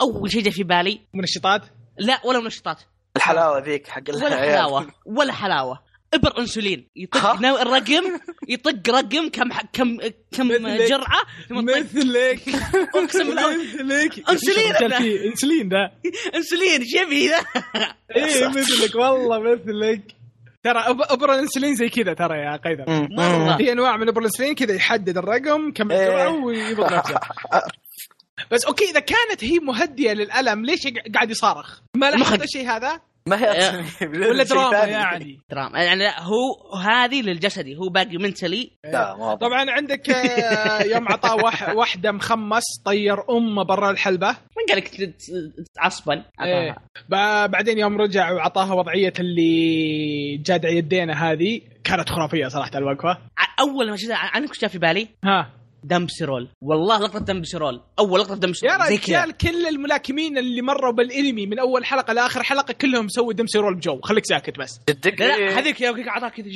أول شيء جاء في بالي؟ منشطات لا ولا منشطات الحلاوة ذيك حق ولا. حلاوة ولا حلاوة. ابر انسولين. يطق الرقم يطق رقم كم ح- كم كم مثلك. جرعة؟ مثلك. أقسم بالله. مثلك. فيه انسولين ذا انسولين إيش يبي ذا إيه مثلك والله مثلك. ترى أبر الانسولين زي كذا ترى يا قيدر. في أنواع من أبر الانسولين كذا يحدد الرقم كم إيه. الجرعة ويضبط نفسه. [laughs] بس أوكي إذا كانت هي مهدية للألم ليش قاعد يصارخ؟ ما لاحظت. الشيء هذا؟ ما هي [laughs] ولا دراما. يعني؟ دراما يعني لا هو هذه للجسدي هو باقي mentally لا واضح طبعا عندك آه، [laughs] يوم عطاه وح- واحدة مخمس طير أمه برا الحلبة من قال لك تعصبا إيه. بعدين يوم رجع وعطاها وضعية اللي جادع يدينا هذه كانت خرافية صراحة الوقفة أول ما شفتها عنك جاء في بالي؟ ها Dempsey roll والله لقطة دمبسرول أول لقطة يا Dempsey roll زي كذا. رجال كل الملاكمين اللي مروا بالانمي من أول حلقة لآخر حلقة كلهم سووا Dempsey roll بجو. خليك ساكت بس. جدك لا لا إيه. هذيك يا اعطاك كذا.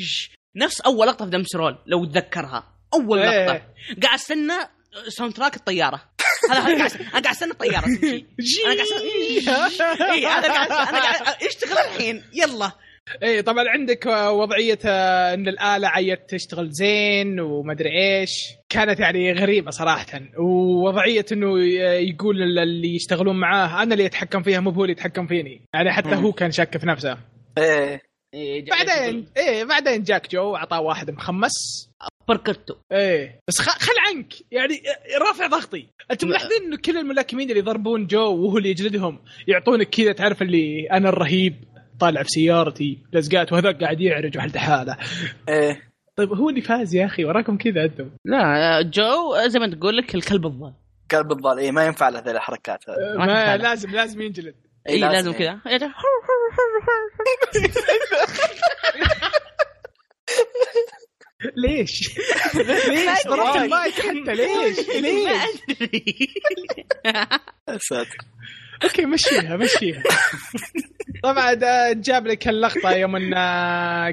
نفس أول لقطة في Dempsey roll لو تذكرها. أول إيه. لقطة. قاعد أستنى soundtrack الطيارة. هذا هذا قاعد أنا قاعد أستنى الطيارة. [laughs] تمشي أنا قاعد استنى اي أنا قاعد أنا قاعد اشتغل الحين؟ يلا. إيه طبعا عندك آه، وضعية آه، إن الآلة عيت تشتغل زين ومدري إيش. كانت يعني غريبة صراحة. ووضعية إنه ي- يقول اللي يشتغلون معاه أنا اللي أتحكم فيها مو هو اللي يتحكم فيني. يعني حتى. هو كان شاك في نفسه. إيه إيه، بعدين إيه بعدين جاك جو أعطاه واحد مخمس. بركرتو إيه بس خ- خل عنك. يعني رافع ضغطي. أنتم ملاحظين إنه كل الملاكمين اللي يضربون جو وهو اللي يجلدهم يعطونك كذا تعرف اللي أنا الرهيب. طالع في سيارتي لزقات وهذا قاعد يعرج وحده حاله إيه. طيب هو اللي فاز يا أخي وراكم كذا أنتم. لا جو زي ما تقول لك الكلب الضال. كلب الضال إيه ما ينفع له ذي الحركات هذه. ما ما. لازم لازم ينجلد. اي إيه، لازم إيه. كذا. [laughs] ليش؟ ليش؟ ضربت المايك حتى ليش؟ [laughs] ما ليش؟ أدري. يا ساتر. [laughs] أوكي مشيها مشيها. [laughs] طبعا جاب لك اللقطة يوم انه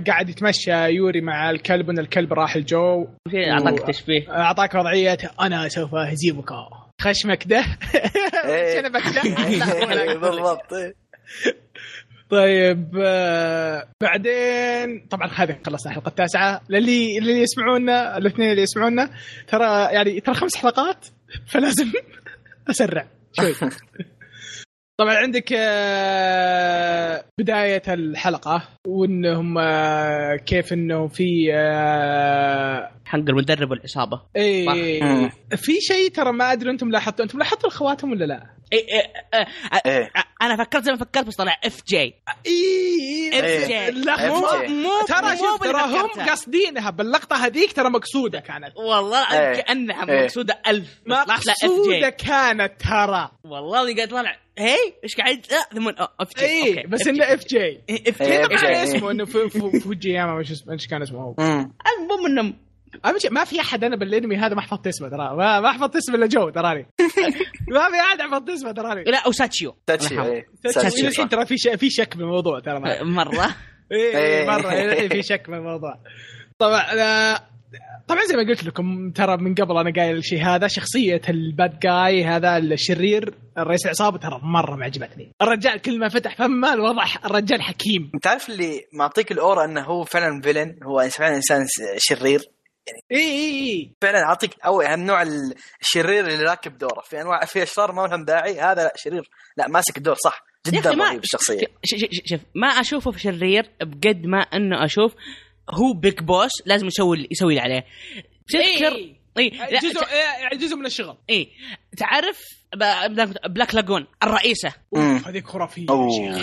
قاعد يتمشى يوري مع الكلب إن الكلب راح الجو. أعطاك تشبيه. أعطاك وضعية أنا سوف اهزمك خشمك ده. إيه. [laughs] شنبك ده. [laughs] إيه،. بالضبط. طيب آه، بعدين طبعا هذه خلصنا الحلقة التاسعة. للي اللي يسمعونا الاثنين اللي يسمعونا ترى يعني ترى خمس حلقات فلازم أسرع شوي. طبعا عندك آه، بداية الحلقة وإنهم آه، كيف انه في آه، حق المدرب والعصابه اي. في شيء ترى ما أدري أنتم لاحظتوا أنتم لاحظتوا اخواتهم ولا لا؟ إيه إيه إيه إيه أنا فكرت زي ما فكرت بس طلع اف جي اي اف جي لا مو- مو ترى شوف ترى هم. قاصدينها باللقطه هذيك ترى مقصوده كانت والله إيه. كانها إيه. مقصوده ألف مقصوده كانت ترى والله قاعد طالع هي إيش قاعد لا ثم اف جي اي بس. انه اف جي إيه، اف إيه، جي اسمه انه فوجياما وش اسمه إيش كان اسمه هو. المهم انهم أهم شيء ما في أحد أنا بالأنمي هذا ما حفظت اسمه ترى. ما ما حفظت اسمه إلا جو تراني. [laughs] ما في أحد حفظت اسمه تراني. لا وساتشيو تاتشي الله إيه. الحين. ترى في في شك بالموضوع ترى. [laughs] مرة. [laughs] إيه إيه. مرة. الحين في شك بالموضوع. طبعا آه، طبعا زي ما قلت لكم ترى من قبل أنا قايل الشيء هذا شخصية ال bad guy هذا الشرير الرئيس العصابة ترى مرة ما عجبتني. الرجال كل ما فتح فمه الوضع الرجال حكيم. انت عارف اللي معطيك ال aura إنه هو فعلا villain هو فعلا إنسان س- شرير إي إي إي. فعلا أعطيك أو يعني نوع الشرير اللي راكب دوره. في أنواع في أشرار ما لهم داعي هذا لا شرير. لا ماسك الدور صح. جدا رهيب الشخصيه ش- ش- ش- شوف ما أشوفه في شرير بقد ما أنه أشوف هو big boss لازم يسوي يسوي اللي عليه. تذكر. إي لا، جزء إيه، جزء من الشغل. إي. تعرف ب- Black- Black Lagoon الرئيسة. هذيك خرافية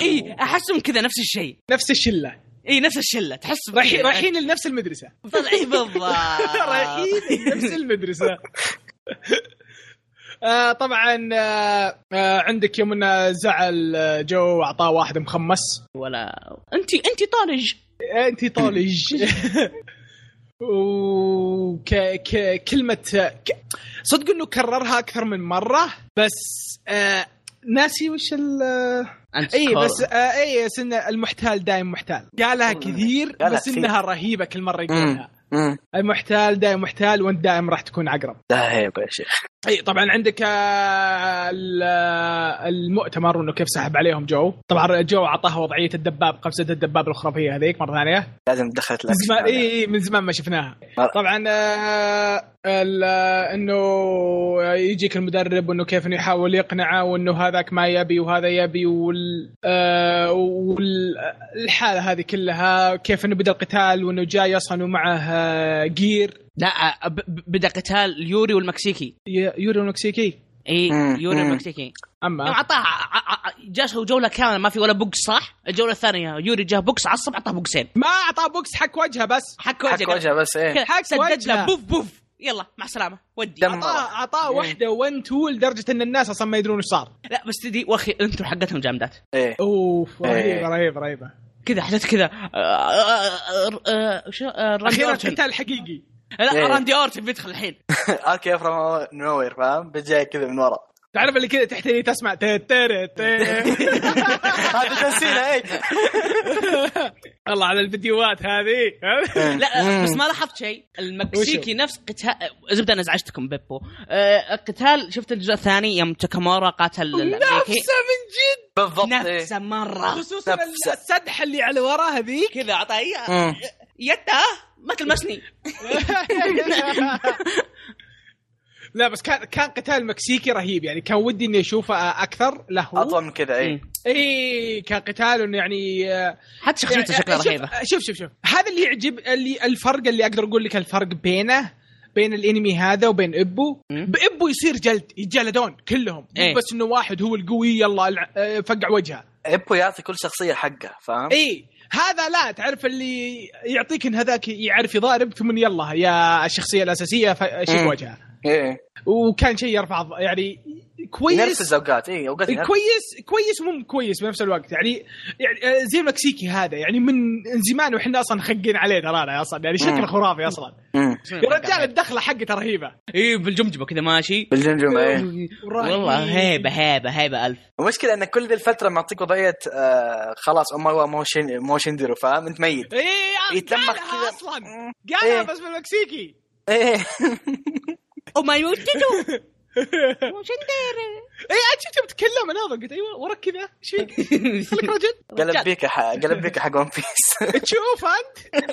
إي أحسهم كذا نفس الشيء. نفس الشلة. اي نفس الشلة تحس رايحين. رايحين لنفس المدرسة. بالضبط [laughs] رايحين لنفس المدرسة. [laughs] آه طبعا آه آه عندك يوم إنه زعل آه، جو واعطاه واحد مخمس. ولا أنت أنت طارج. أنت طالج [laughs] وك ك كلمة ك... صدق إنه كررها أكثر من مرة بس آه ناسي وش ال اي. بس آه اي بس إن المحتال دايم محتال قالها كثير بس. إنها رهيبة كل مرة يقولها. المحتال دايم محتال وأنت دائم راح تكون عقرب لا هيبه يا شيخ اي طبعا عندك آه، آه، المؤتمر وانه كيف سحب عليهم جو طبعا جو اعطاها وضعية الدباب قفزة الدباب الخرافية هذيك مرة ثانية لازم دخلت هذا. اي من زمان ما شفناها آه. طبعا إنه يجيك المدرب وانه كيف إنه يحاول يقنعه وإنه هذاك ما يبي وهذا يبي وال آه، والحاله هذه كلها كيف إنه بدأ القتال وإنه جاي أصلا ومعه آه، gear. لا ب- ب- بدأ قتال يوري والمكسيكي. ي- يوري المكسيكي إي. يوري. المكسيكي أما. اعطاه جاسه جوله كاملة ما في ولا بوكس صح؟ الجولة الثانية يوري جاه بوكس عصب اعطاه بوكسين. ما اعطاه بوكس حق وجهه بس. حك حق وجهه وجهه بس إيه. سدد وجهه. له بوف بوف. يلا مع السلامة. ودي. اعطاه أعطاه إيه. واحدة 1 2 لدرجه إن الناس أصلا ما يدرون إيش صار. لا بس تدي واخي ال intro حقتهم جامدات. إيه. أوف رهيبه. رهيبه رهيبه كذا حسيت كذا. أخيرا القتال الحقيقي. لا إيه. راندي أورتن بيدخل الحين. [laughs] RKO from nowhere فاهم؟ بجاي كذا من ورا. تعرف اللي كذا تحت اللي تسمع [laughs] هذا تنسينا إيه. [laughs] الله على الفيديوهات هذه. لا بس ما لاحظت شيء. المكسيكي نفس قتال زبدة أنا ازعجتكم بيبو. آه، القتال شفت الجزء الثاني يوم تاكامورا قاتل الامريكي نفسه من جد! بالضبط إيه. نفسه مرة. خصوصا. السدحه اللي على ورا هذيك. كذا اعطاه. يده ما تلمسني. [laughs] لا بس كان كان قتال مكسيكي رهيب. يعني كان ودي إني أشوفه أكثر له. أطول من كذا إيه. اي كان قتال إنه يعني آه، حتى شخصيته يعني شكلها شوف- رهيبة. شوف شوف شوف. هذا اللي يعجب اللي الفرق اللي أقدر أقول لك الفرق بينه بين الأنمي هذا وبين إبو. بإبو يصير جلد يتجلدون كلهم. مو إيه. بس إنه واحد هو القوي يلا الع- آه، فقع وجهه. إبو يعطي كل شخصية حقها فاهم؟ اي هذا لا تعرف اللي يعطيك إن هذاك يعرف يضارب ثم يلا يا الشخصيه الأساسية ف- شيك مم. وجهها إيه. وكان شيء يرفع يعني كويس. ينرفز أوقات إيه أوقات كويس كويس ومو كويس بنفس الوقت. يعني, يعني آه، زي المكسيكي هذا يعني من زمان وإحنا أصلا خقين عليه ترانا أصلا يعني شكله. خرافي أصلا. يا رجال الدخلة حقته رهيبة. اي بالجمجمة كذا ماشي. بالجمجمة إيه. رهيب. والله هيبة هيبة هيبة ألف. المشكلة إن كل ذي الفترة معطيك وضعية آه خلاص ما هو مو شين مو شندرو فاهم؟ أنت ميت. إيه يتلمخ كذا. أصلا. قالها إيه. بس بالمكسيكي. إيه. [laughs] أو ما يوجدوا [laughs] إيه عاد شفته بتكلم أنا قلت أيوه وراك كذا إيش فيك؟ [laughs] خليك رجل قلب بيك ح- قلب بيك حق ون بيس [laughs] تشوف أنت.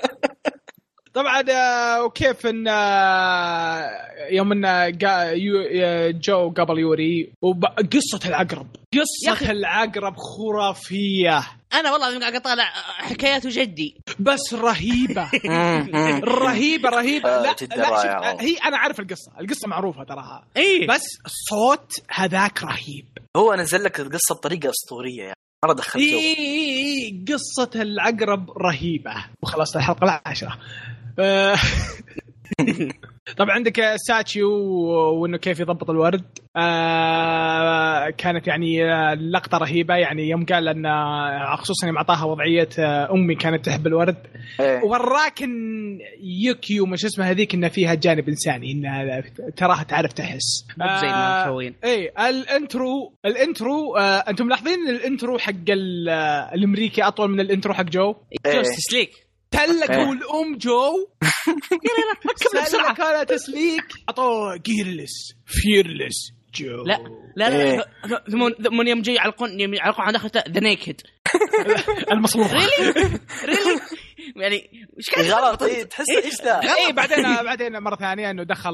طبعا آه، وكيف إن آه، يوم إن آه، جو قبل يوري وقصه العقرب. قصة. العقرب خرافية. أنا والله قاعد أطالع حكايات جدي. بس رهيبة. [laughs] رهيبة رهيبة. لا لا هي أنا عارف القصة. القصة معروفة تراها. اي بس الصوت هذاك رهيب. هو نزل لك القصة بطريقة أسطورية يعني. مرة دخل جو. اي اي اي قصة العقرب رهيبة. وخلصت الحلقة العاشرة. [laughs] طبعا عندك ساتشيو وانه كيف يضبط الورد. آه كانت يعني آه، لقطة رهيبة. يعني يوم قال أن آه، خصوصا يوم اعطاها وضعية آه، أمي كانت تحب الورد. إيه. وراك ان يوكيو مش اسمها هذيك إن فيها جانب إنساني انها تراها تعرف تحس. مو زي ما آه، مسوين إيه ال intro ال intro آه أنتم ملاحظين ال intro حق ال- آه، الأمريكي أطول من ال intro حق جو؟ إيه. جو تسليك تلقوا إيه. الام جو. [laughs] ركبنا بسرعة. سلكوا تسليك. أعطوه gearless fearless جو. لا لا إيه. لا ث- ثم يوم جاي يعلقون يوم يعلقون على دخلته the naked المصلوب ريلي ريلي يعني إيش قاعد غلط أنت؟ تحس إيش ذا؟ اي بعدين [laughs] بعدين مرة ثانية إنه دخل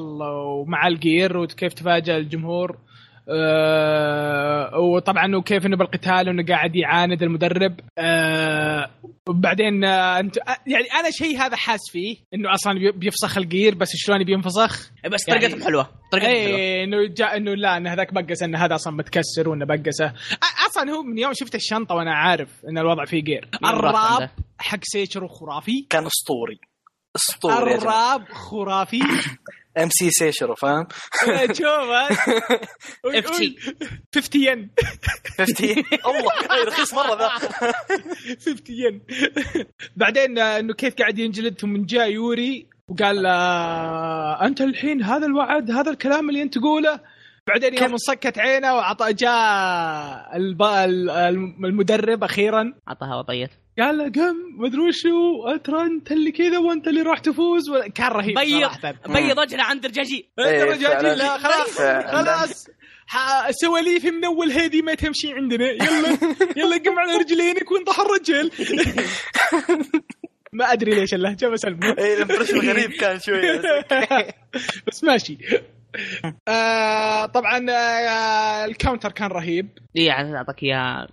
مع ال gear وكيف تفاجأ الجمهور. آه وطبعا وكيف إنه بالقتال إنه قاعد يعاند المدرب. آه وبعدين آه أنت آه، يعني أنا شيء هذا حاس فيه إنه أصلا بي- بيفسخ ال gear بس شلون بينفسخ؟ بس يعني- طريقتهم حلوة طريقتهم حلوة. اي إنه جاء إنه لا إن هذاك بقس إن هذا أصلا متكسر وإنه بقسه. أصلا هو من يوم شفت الشنطة وأنا عارف إن الوضع فيه gear. الراب؟ حق سيشرو خرافي كان أسطوري. أسطوري الراب خرافي. MC سيشرو فاهم؟ شوف fifty. [laughs] قول. 50 ين. 50 [laughs] الله أي رخيص مرة ذا. [laughs] 50 ين. بعدين آه، إنه كيف قاعد ينجلد ثم جاء يوري وقال آه، أنت الحين هذا الوعد هذا الكلام اللي أنت تقوله؟ بعدين يوم انصكت عينه وعطى جاء المدرب أخيرا. عطاها وطيت قال له قم مدري وشو ترى أنت اللي كذا وأنت اللي راح تفوز. ولا- كان رهيب بيض بيض وجهه عند رجاجي إيه، انت رجعت فعلاً. لا خلاص فعلاً. خلاص. ح- سواليفي من أول هذه ما تمشي عندنا. يلا يلا قم على رجلينك وانطح الرجل. [laughs] ما أدري ليش اللهجه بس المهم اي ال impression غريب كان شوية [laughs] بس ماشي. آه طبعا آه ال counter كان رهيب. اي اعطاك اياها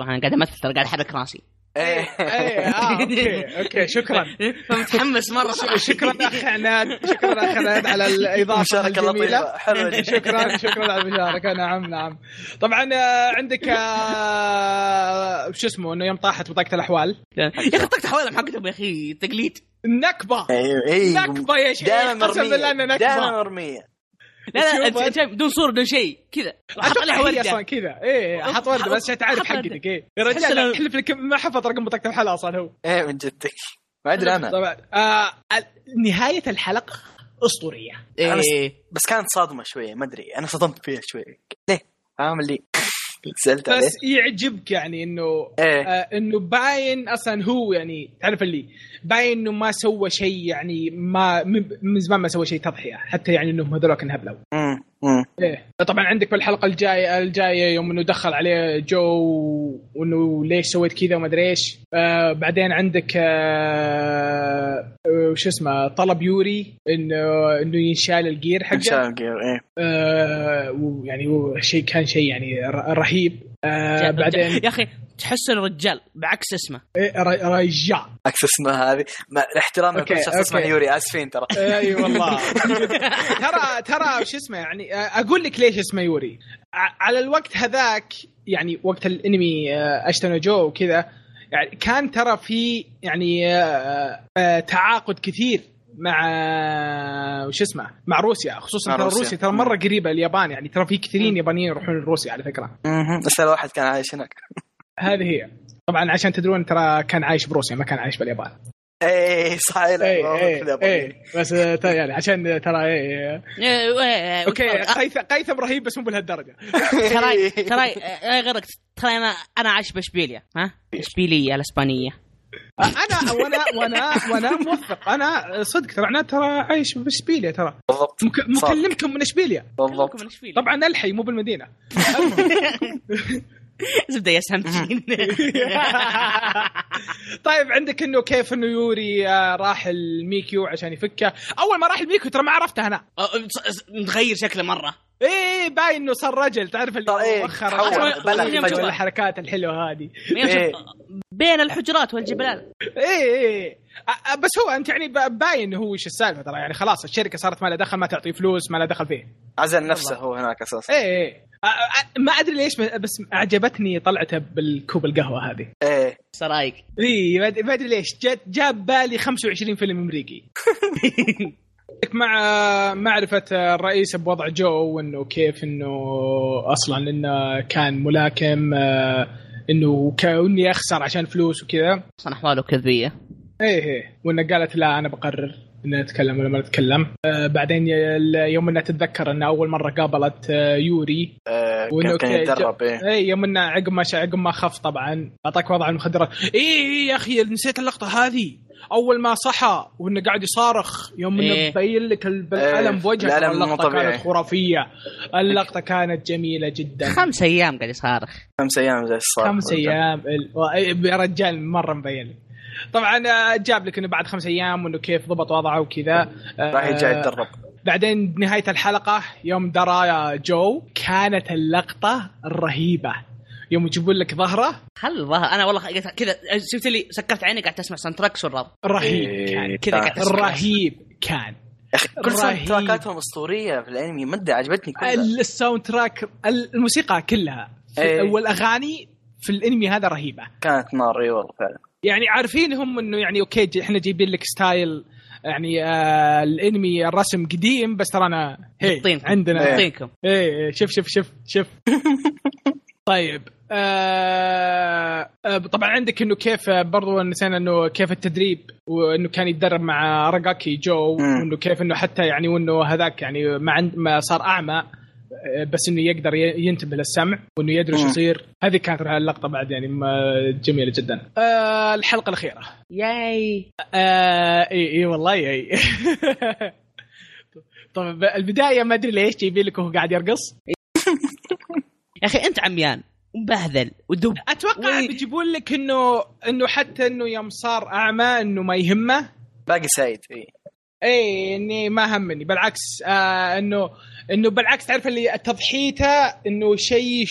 طبعا أنا قاعد أمثل ترى قاعد أحرك راسي. إيه. إيه آه okay okay شكرا. [laughs] متحمس مرة. شكرا اخ عناد شكرا اخ عناد على الإضافة مشاركة الجميلة. لطيفة حلوة جدا [laughs] شكرا شكرا على المشاركة. نعم نعم. طبعا آه، عندك آه، شو اسمه إنه يوم طاحت بطاقة الأحوال. يا أخي طقت حوالهم حقتهم يا أخي تقليد. نكبة. أيوه اي نكبة يا شيخ دائما قسم بالله إنه مرميه دائما نكبه مرمية. لا لا. شايف بدون صورة بدون شيء كذا. حط عليها هي أصلا ورده كذا. إيه حط وردة بس عشان تعرف. حقتك إيه يا رجال احلف لك ما حفظ رقم بطاقه الحلقة أصلا هو. إيه من جدك. ما أدري أنا. طبعا آه نهاية الحلقة أسطورية. إيه. بس كانت صادمة شوية ما أدري. أنا صدمت فيها شوية. ليه؟ فاهم اللي عليه. بس يعجبك يعني إنه إيه. آه إنه باين أصلا هو يعني تعرف اللي باين إنه ما سوى شيء يعني ما من زمان ما سوى شيء تضحية حتى يعني إنهم هذولك انهبلوا إيه. طبعا عندك بالحلقة الجايه الجاية يوم إنه دخل عليه جو وإنه ليش سويت كذا وما أدري إيش. آه بعدين عندك آه آه، شو اسمه طلب يوري انه إنه ينشال ال gear حقه. الله gear، إيه. آه ويعني شيء كان شيء يعني رهيب. آه بعدين يا أخي تحس انه رجال بعكس اسمه. إيه، ر- رجال عكس اسمها هذه. مع الاحترام أوكي، لكل شخص اسمه. يوري آسفين ترى. أي والله. [laughs] ترى ترى شو اسمه يعني آه، أقول لك ليش اسمه يوري على الوقت هذاك يعني وقت الأنمي آه، اشتنا جو وكذا يعني كان ترى في يعني تعاقد كثير. مع وش اسمه مع روسيا. خصوصا مع ترى روسيا. روسيا ترى مرة قريبة اليابان يعني. ترى في كثيرين يابانيين يروحون لروسيا على فكرة. مهم. بس هذا واحد كان عايش هناك. هذه هي. طبعا عشان تدرون ترى كان عايش بروسيا ما كان عايش باليابان. إيه صح لا، اي ياباني. اي بس ترى يعني عشان ترى اي إيه، أوكي قيثم قيثم رهيب بس مو بهالدرجه [laughs] تراي [laughs] آه، غيرك ترى أنا أنا عايش باشبيليا ها؟ إشبيلية الإسبانية. أنا وأنا وأنا وأنا موفق. أنا صدق ترى أنا ترى عايش باشبيليا ترى. بالضبط. مكلمكم من إشبيليا. بالضبط. كلكم من إشبيليا. طبعا ألحي مو بالمدينة. [laughs] زبدة يا سمتين [laughs] طيب عندك إنه كيف إنه يوري آه، راح الميكيو عشان يفكه؟ أول ما راح الميكيو ترى ما عرفته أنا. متغير شكله مرة. إيه باين إنه صار رجل تعرف اللي طيب، إيه، وخر تحول، الحركات الحلوة هذه؟ إيه. بين الحجرات والجبلان إيه إيه أ- بس هو أنت يعني باين هو إيش السالفة ترى يعني خلاص الشركة صارت ما لها دخل ما تعطي فلوس ما لها دخل فيه. عزل نفسه هو هناك أساسا. إيه إيه. ما أدري ليش بس أعجبتني طلعته بالكوب القهوة هذه. إيه. سرايك. اي ما أدري ليش جاب بالي 25 فيلم أمريكي. [laughs] مع معرفة الرئيس بوضع جو وإنه كيف إنه أصلا إنه كان ملاكم آه، إنه كأني أخسر عشان فلوس وكذا. أصلا احواله كذبية. إيه إيه. وإنه قالت لا أنا بقرر ان نتكلم ولا ما نتكلم آه بعدين يوم انها تتذكر ان أول مرة قابلت آه يوري. آه، وإنه كان يتدرب إيه. اي يوم إنه عقب ما عقب ما خف طبعا. أعطاك وضع المخدرات اي اي يا أخي نسيت اللقطة هذه. أول ما صحى وإنه قاعد يصارخ يوم إنه إيه. مبين لك ال- بالألم إيه، مو اللقطه. كانت خرافية. اللقطة كانت جميلة جدا. خمس أيام قاعد يصارخ. خمس أيام زي الصار خمس أيام. ال- يا رجال مرة مبين لي طبعا آه، جاب لك إنه بعد خمس أيام وإنه كيف ضبط وضعه وكذا. آه، راح يرجع يتدرب. بعدين بنهايه الحلقة يوم درى جو كانت اللقطة الرهيبه يوم يجيبون لك ظهره؟ خل ظهر؟ أنا والله كذا شفت لي سكرت عيني قاعد تسمع soundtracks وال rap رهيب. إيه، كان كذا قاعد. رهيب كان. يا أخي كل ساوند. تراكاتهم أسطورية في الأنمي مده عجبتني كلها. ال soundtrack الموسيقى كلها. إيه. والاغاني في الأنمي هذا رهيبة. كانت نار إي والله فعلا. يعني عارفين هم إنه يعني okay إحنا جايبين لك style يعني آه الأنمي الرسم قديم بس ترانا هي. عندنا. إيه. إيه شوف شوف شوف شوف. [laughs] طيب آه آه طبعا عندك إنه كيف برضو نسينا إنه كيف التدريب وإنه كان يتدرب مع أراجاكي جو. وإنه كيف إنه حتى يعني وإنه هذاك يعني ما عند ما صار أعمى آه، بس إنه يقدر ي- ينتبه للسمع وإنه يدري شو. يصير. هذه كانت اللقطة بعد يعني جميلة جدا. آه الحلقة الأخيرة. ياي. آه اي إي والله إي. [laughs] طيب البداية ما أدري ليش جايبين لك وهو قاعد يرقص. يا أخي أنت عميان ومبهذل ودب. أتوقع وي. بيجيبون لك انه إنه حتى إنه يوم صار أعمى إنه ما يهمه. باقي سعيد إي. إي إني ما همني. بالعكس آه انه إنه بالعكس تعرف اللي تضحيته إنه شيء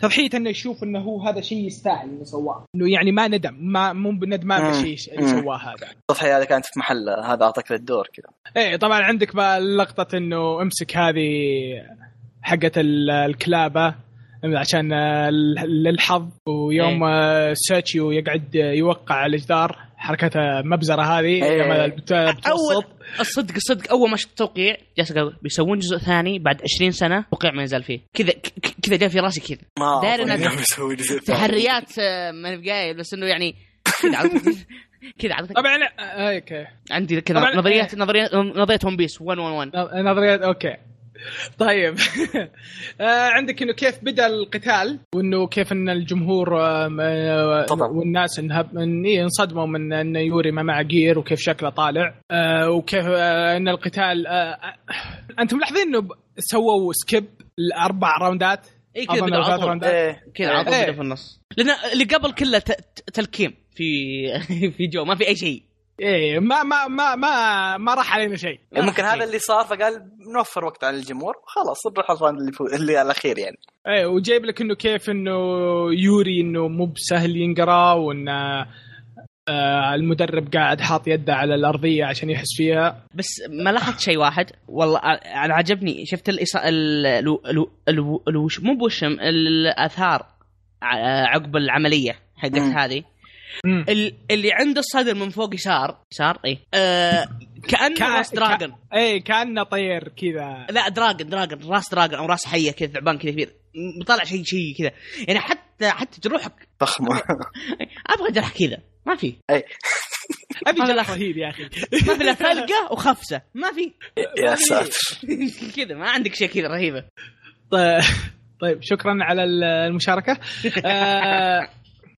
تضحيته إنه يشوف إنه هو هذا شيء يستاهل إنه سواه. إنه يعني ما ندم ما مو بندمان. بالشيء اللي. سواه هذا. التضحيه هذه كانت في محل هذا أعطاك الدور كذا. إيه طبعا عندك بقى لقطة إنه امسك هذه حقت ال- الكلابة. عشان للحظ ويوم آه، ساتشيو يقعد يوقع على الجدار حركتها مبزرة هذه إيه. أول الصدق الصدق أول ما شفت التوقيع جالس أقول بيسوون جزء ثاني بعد 20 سنة توقيع ما يزال فيه. كذا كذا جاء في راسي كذا. ما داري. تحريات آه، ماني بقايل بس إنه يعني كذا على- [laughs] طبعا آه، أوكي. عندي كذا طبعاً- نظريات نظريات نظريه ون بيس 111 نظريات أوكي. طيب [laughs] آه، عندك إنه كيف بدأ القتال وإنه كيف إن الجمهور آم، آه، طبعاً. والناس انهب ان إيه، انصدموا من إن يوري ما معه gear وكيف شكله طالع آه، وكيف آه، إن القتال آه، آه، أنتم ملاحظين إنه سووا skip الأربع راوندات اي كذا. إيه كذا إيه. على طول إيه. في النص لأن اللي قبل كله تلكيم في [laughs] في جو ما في أي شيء إيه ما ما ما ما ما راح علينا شيء. يعني ممكن هذا اللي صار فقال نوفر وقت على الجمهور خلاص نروح ال round اللي فوق اللي الاخير يعني. إيه وجايب لك إنه كيف إنه يوري إنه مو بسهل ينقرأ وإن آه المدرب قاعد حاط يده على الأرضية عشان يحس فيها. بس ما لاحظت شيء واحد؟ والله أنا عجبني شفت الإصا... ال... ال... ال... ال... الوش... مو بوشم الأثار ع- عقب العملية حقت. هذه. اللي عند الصدر من فوق يسار. يسار؟ اي آه... كأنه كأ- راس dragon. إيه كأنه طير كذا. لا dragon dragon. راس dragon أو راس حية كذا ثعبان كذا كبير. م- طلع شيء شيء كذا. يعني حتى حتى جروحك. ضخمة. [laughs] أبغى جرح كذا. ما في. أبي هذا جرح لا. رهيب يا أخي. ما في الا ثلقه [laughs] وخفسة. ما في. يا ساتر. [laughs] كذا ما عندك شيء كذا رهيبة. طيب- طيب شكرا على المشاركة. آه،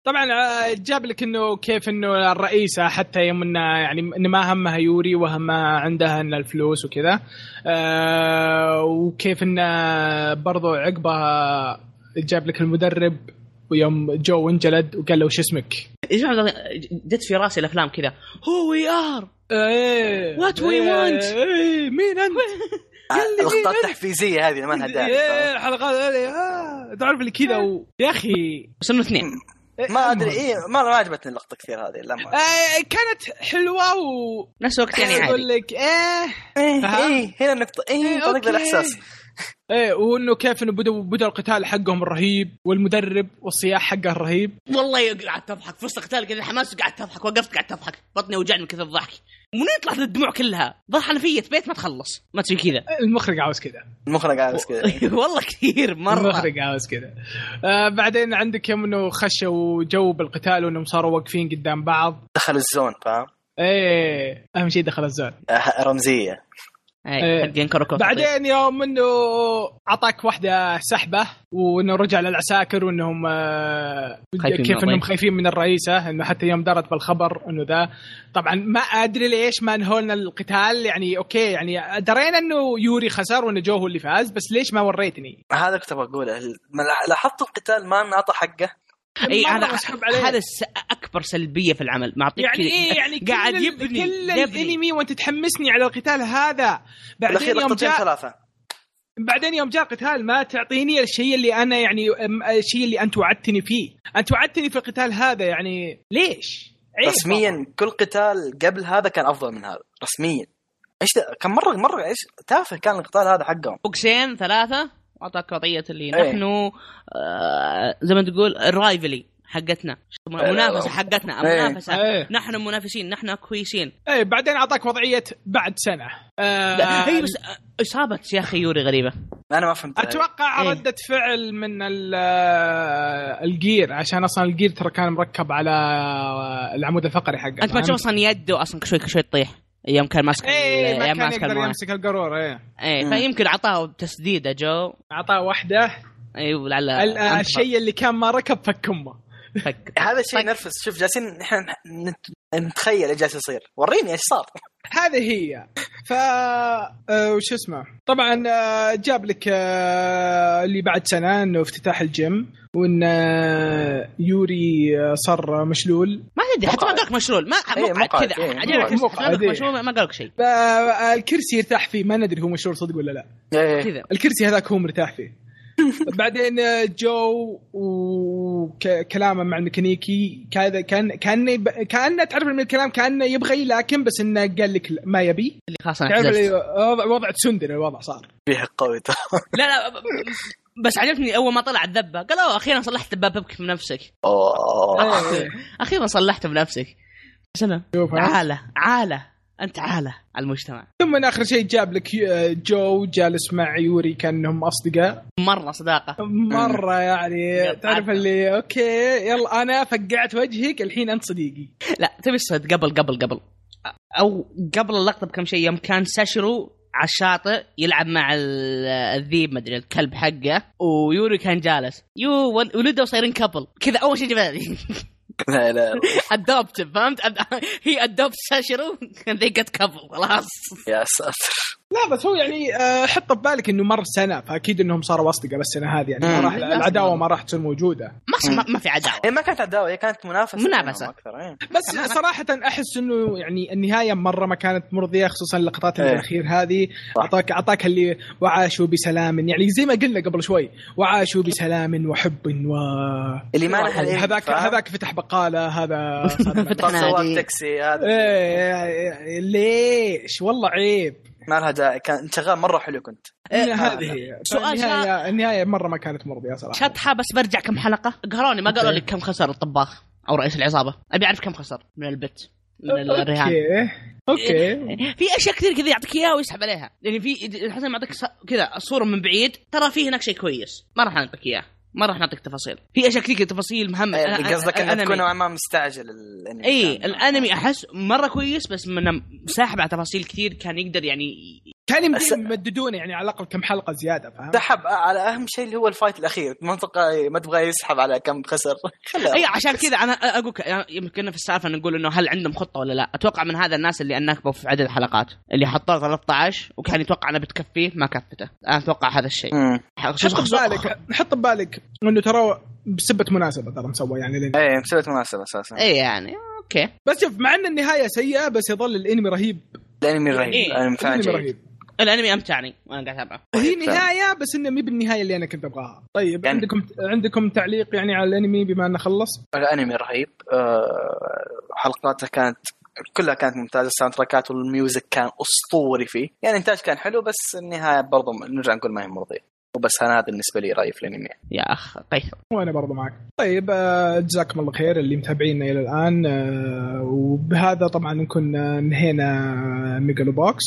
طبعا آه، جاب لك إنه كيف إنه الرئيسة حتى يوم إنه يعني إنه ما همها يوري وهمها عندها ان الفلوس وكذا. آه، وكيف إنه برضو عقبها جاب لك المدرب ويوم جو انجلد وقال له وش اسمك؟ جت في راسي الأفلام كذا. هو وي ار What we إيه، want. إيه مين أنت؟ [laughs] اللقطات التحفيزية هذه ما لها داعي. إيه الحلقات هذه آه، تعرف اللي كذا. يا أخي. بس انه اثنين ما أدري إيه ما ما عجبتني اللقطة كثير هذه لا ما آه، كانت حلوة و نفس الوقت يعني عادي. أقول لك إيه إيه؟ إيه هنا النقطة إيه إيه، طريقه أوكي. الإحساس. إيه وإنه كيف إنه بدأوا بدأ القتال حقهم الرهيب والمدرب والصياح حقه الرهيب. والله قعدت تضحك في وسط القتال كذا حماس وقعدت تضحك وقفت قعدت تضحك بطني وجعني من كثر الضحك. ومن يطلع الدموع كلها؟ ضل حنفيه بيت ما تخلص. ما تسوي كذا. المخرج عاوز كذا. المخرج بس كذا. [laughs] والله كثير مرة. المخرج عاوز كذا. آه بعدين عندك يوم إنه خشوا جو بالقتال وإنهم صاروا واقفين قدام بعض. دخل ال zone فاهم؟ إيه أهم شيء دخل ال zone. آه، رمزية. إيه. ينكر كو بعدين يوم إنه أعطاك واحدة سحبة وإنه رجع للعساكر وإنهم آه، كيف إنهم. خايفين من الرئيسة إنه حتى يوم درت بالخبر إنه ذا طبعا ما أدري ليش ما أنهولنا القتال يعني أوكي يعني درينا إنه يوري خسر وإنه جو هو اللي فاز بس ليش ما وريتني؟ هذا كنت بقوله لاحظت القتال ما أنعطى حقه إي مرة هذا أكبر سلبية في العمل. معطيك يعني إيه يعني كل قاعد يبني كل الأنمي وأنت تحمسني على القتال هذا. بعدين يوم جاء ثلاثة. بعدين يوم جاء القتال ما تعطيني الشيء اللي أنا يعني أم- الشيء اللي أنت وعدتني فيه. أنت وعدتني في القتال هذا يعني. ليش؟ رسميا كل قتال قبل هذا كان أفضل من هذا. رسميا. إيش؟ كان مرة مرة إيش؟ تافه كان القتال هذا حقهم. بوكسين ثلاثة. واعطاك وضعيه اللي إيه. نحن آه زي ما تقول ال rivalry حقتنا. منافسة حقتنا إيه. منافسة. إيه. نحن منافسين نحن كويسين إيه بعدين أعطاك وضعية بعد سنة. آه هي بس آه، إصابة يا أخي يوري غريبة. أنا ما فهمت. أتوقع إيه. ردة فعل من ال- ال gear عشان أصلا ال gear ترى كان مركب على العمود الفقري حقه. أنت ما تشوف أصلا يده أصلا شوي شوي تطيح. يوم كان ماسك إيه ما كان ماسك يقدر المويه يمسك القارورة إيه. إيه. فيمكن أعطاه تسديدة جو. أعطاه واحدة أيوه لعل. الشيء اللي كان ما ركب فك أمه. فك. هذا الشيء. نرفز. شوف جالسين نحن نت- نتخيل إيش جالس يصير. وريني إيش صار. هذه هي. ف آه، وش اسمه؟ طبعا آه، جاب لك آه، اللي بعد سنة إنه افتتاح الجيم وإن يوري صار مشلول. ما تدري حتى ما. قالك مشلول. ما إيه، مقعد كذا. إيه، عجبك إيه. مشلول ما قالك شيء. الكرسي يرتاح فيه. ما ندري هو مشلول صدق ولا لا. إيه. كذا. الكرسي هذاك هو مرتاح فيه. [laughs] بعدين جو وكلامه مع الميكانيكي كذا كان كان كأنه تعرف من الكلام كأنه يبغي لكن بس إنه قال لك ما يبي. اللي خلاص أنا تعرف وضع وضع تسندر الوضع صار. فيه قوي ترى. [laughs] لا لا بس عجبني أول ما طلع الذبة قال أوه أخيرا صلحت دبابك بنفسك. أوه. أخيرا صلحته بنفسك. ها؟ عالة عالة. أنت عاله على المجتمع. ثم من آخر شيء جاب لك آه، جو جالس مع يوري كأنهم أصدقاء. مرة صداقة. مرة يعني تعرف. اللي أوكي يلا أنا فقعت وجهك الحين أنت صديقي. لا تبي الصدق؟ قبل قبل قبل. أو قبل اللقطة بكم شيء يوم كان ساشرو على الشاطئ يلعب مع ال- الذيب مدري الكلب حقه ويوري كان جالس. يو ول- ولده صايرين couple كذا أول شيء جبالي [laughs] لا لا adopt فهمت هي adopt ساشرو ذي جت couple خلاص يا ساتر لا بس هو يعني آه، حط ببالك إنه مر سنة فأكيد إنهم صاروا أصدقاء بالسنة هذه يعني ما مم. راح العداوة ما راح تصير موجودة ما ما, في عداوة هي ما كانت عداوة هي كانت منافسة منافسة. بينهم أكثر إيه. بس تمام. صراحة أحس إنه يعني النهاية مرة ما كانت مرضية خصوصا اللقطات إيه. الأخير هذه صح. أعطاك أعطاك اللي وعاشوا بسلام يعني زي ما قلنا قبل شوي وعاشوا بسلام وحب و اللي ما لها هذاك؟ هذاك فتح بقالة هذا [laughs] فتح. تاكسي هذا إيه ليش والله عيب ما لها داعي كان شغال مرة حلو كنت. إيه، هذه هي. سؤال النهاية النهاية مرة ما كانت مرضية صراحة. شطحة بس برجع كم حلقة. قهروني ما قالوا. لك كم خسر الطباخ أو رئيس العصابة. أبي أعرف كم خسر من ال bet من الرهان أوكي أوكي. [laughs] في أشياء كثير كذا يعطيك إياها ويسحب عليها. يعني في ما يعطيك كذا صورة من بعيد. ترى في هناك شيء كويس. ما راح نعطيك إياه. ما راح نعطيك تفاصيل في أشياء كثير تفاصيل مهمة أنا- قصدك إنه تكون نوعا ما مستعجل الأنمي اي. الأنمي أحس مرة كويس بس من ساحب على تفاصيل كثير كان يقدر يعني كان يمدي أس- يمددونه يعني على الأقل كم حلقة زيادة فاهم سحب على أهم شيء اللي هو الفايت الأخير. منطقه ما تبغى يسحب على كم خسر. [laughs] أي عشان كذا أنا أقول يمكن في السالفة نقول إنه هل عندهم خطة ولا لا. أتوقع من هذا الناس اللي انكبوا في عدد الحلقات اللي حطوه 13 وكان يتوقع انها بتكفيه ما كفته. أنا أتوقع هذا الشيء. حط ببالك حط ببالك إنه ترى بسبة مناسبة ترى مسوى يعني الانمي إيه مسويت مناسبة أساسا. اي يعني أوكي. بس شوف مع إن النهاية سيئة بس يظل الأنمي رهيب. الأنمي رهيب. إيه. الأنمي فعلا رهيب. الانمي امتعني وأنا قاعد اتابعه هي فعلا. نهاية بس إنه مي بالنهاية اللي أنا كنت أبغاها. طيب يعني- عندكم عندكم تعليق يعني على الأنمي بما أنه خلص؟ الأنمي رهيب. أه حلقاته كانت كلها كانت ممتازة. ال soundtrackات والميوزك كان أسطوري فيه. يعني الانتاج كان حلو بس النهاية برضو نرجع نقول ما هي مرضية. وبس أنا هذا بالنسبة لي رأيي في الأنمي. يا أخ هيثم. وأنا برضو معك. طيب آه، جزاكم الله خير اللي متابعينا إلى الآن. آه، وبهذا طبعا نكون آه، انهينا ميجالو بوكس.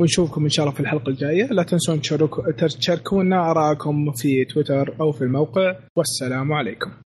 ونشوفكم إن شاء الله في الحلقة الجاية. لا تنسون تشاركونا ارائكم في تويتر أو في الموقع. والسلام عليكم.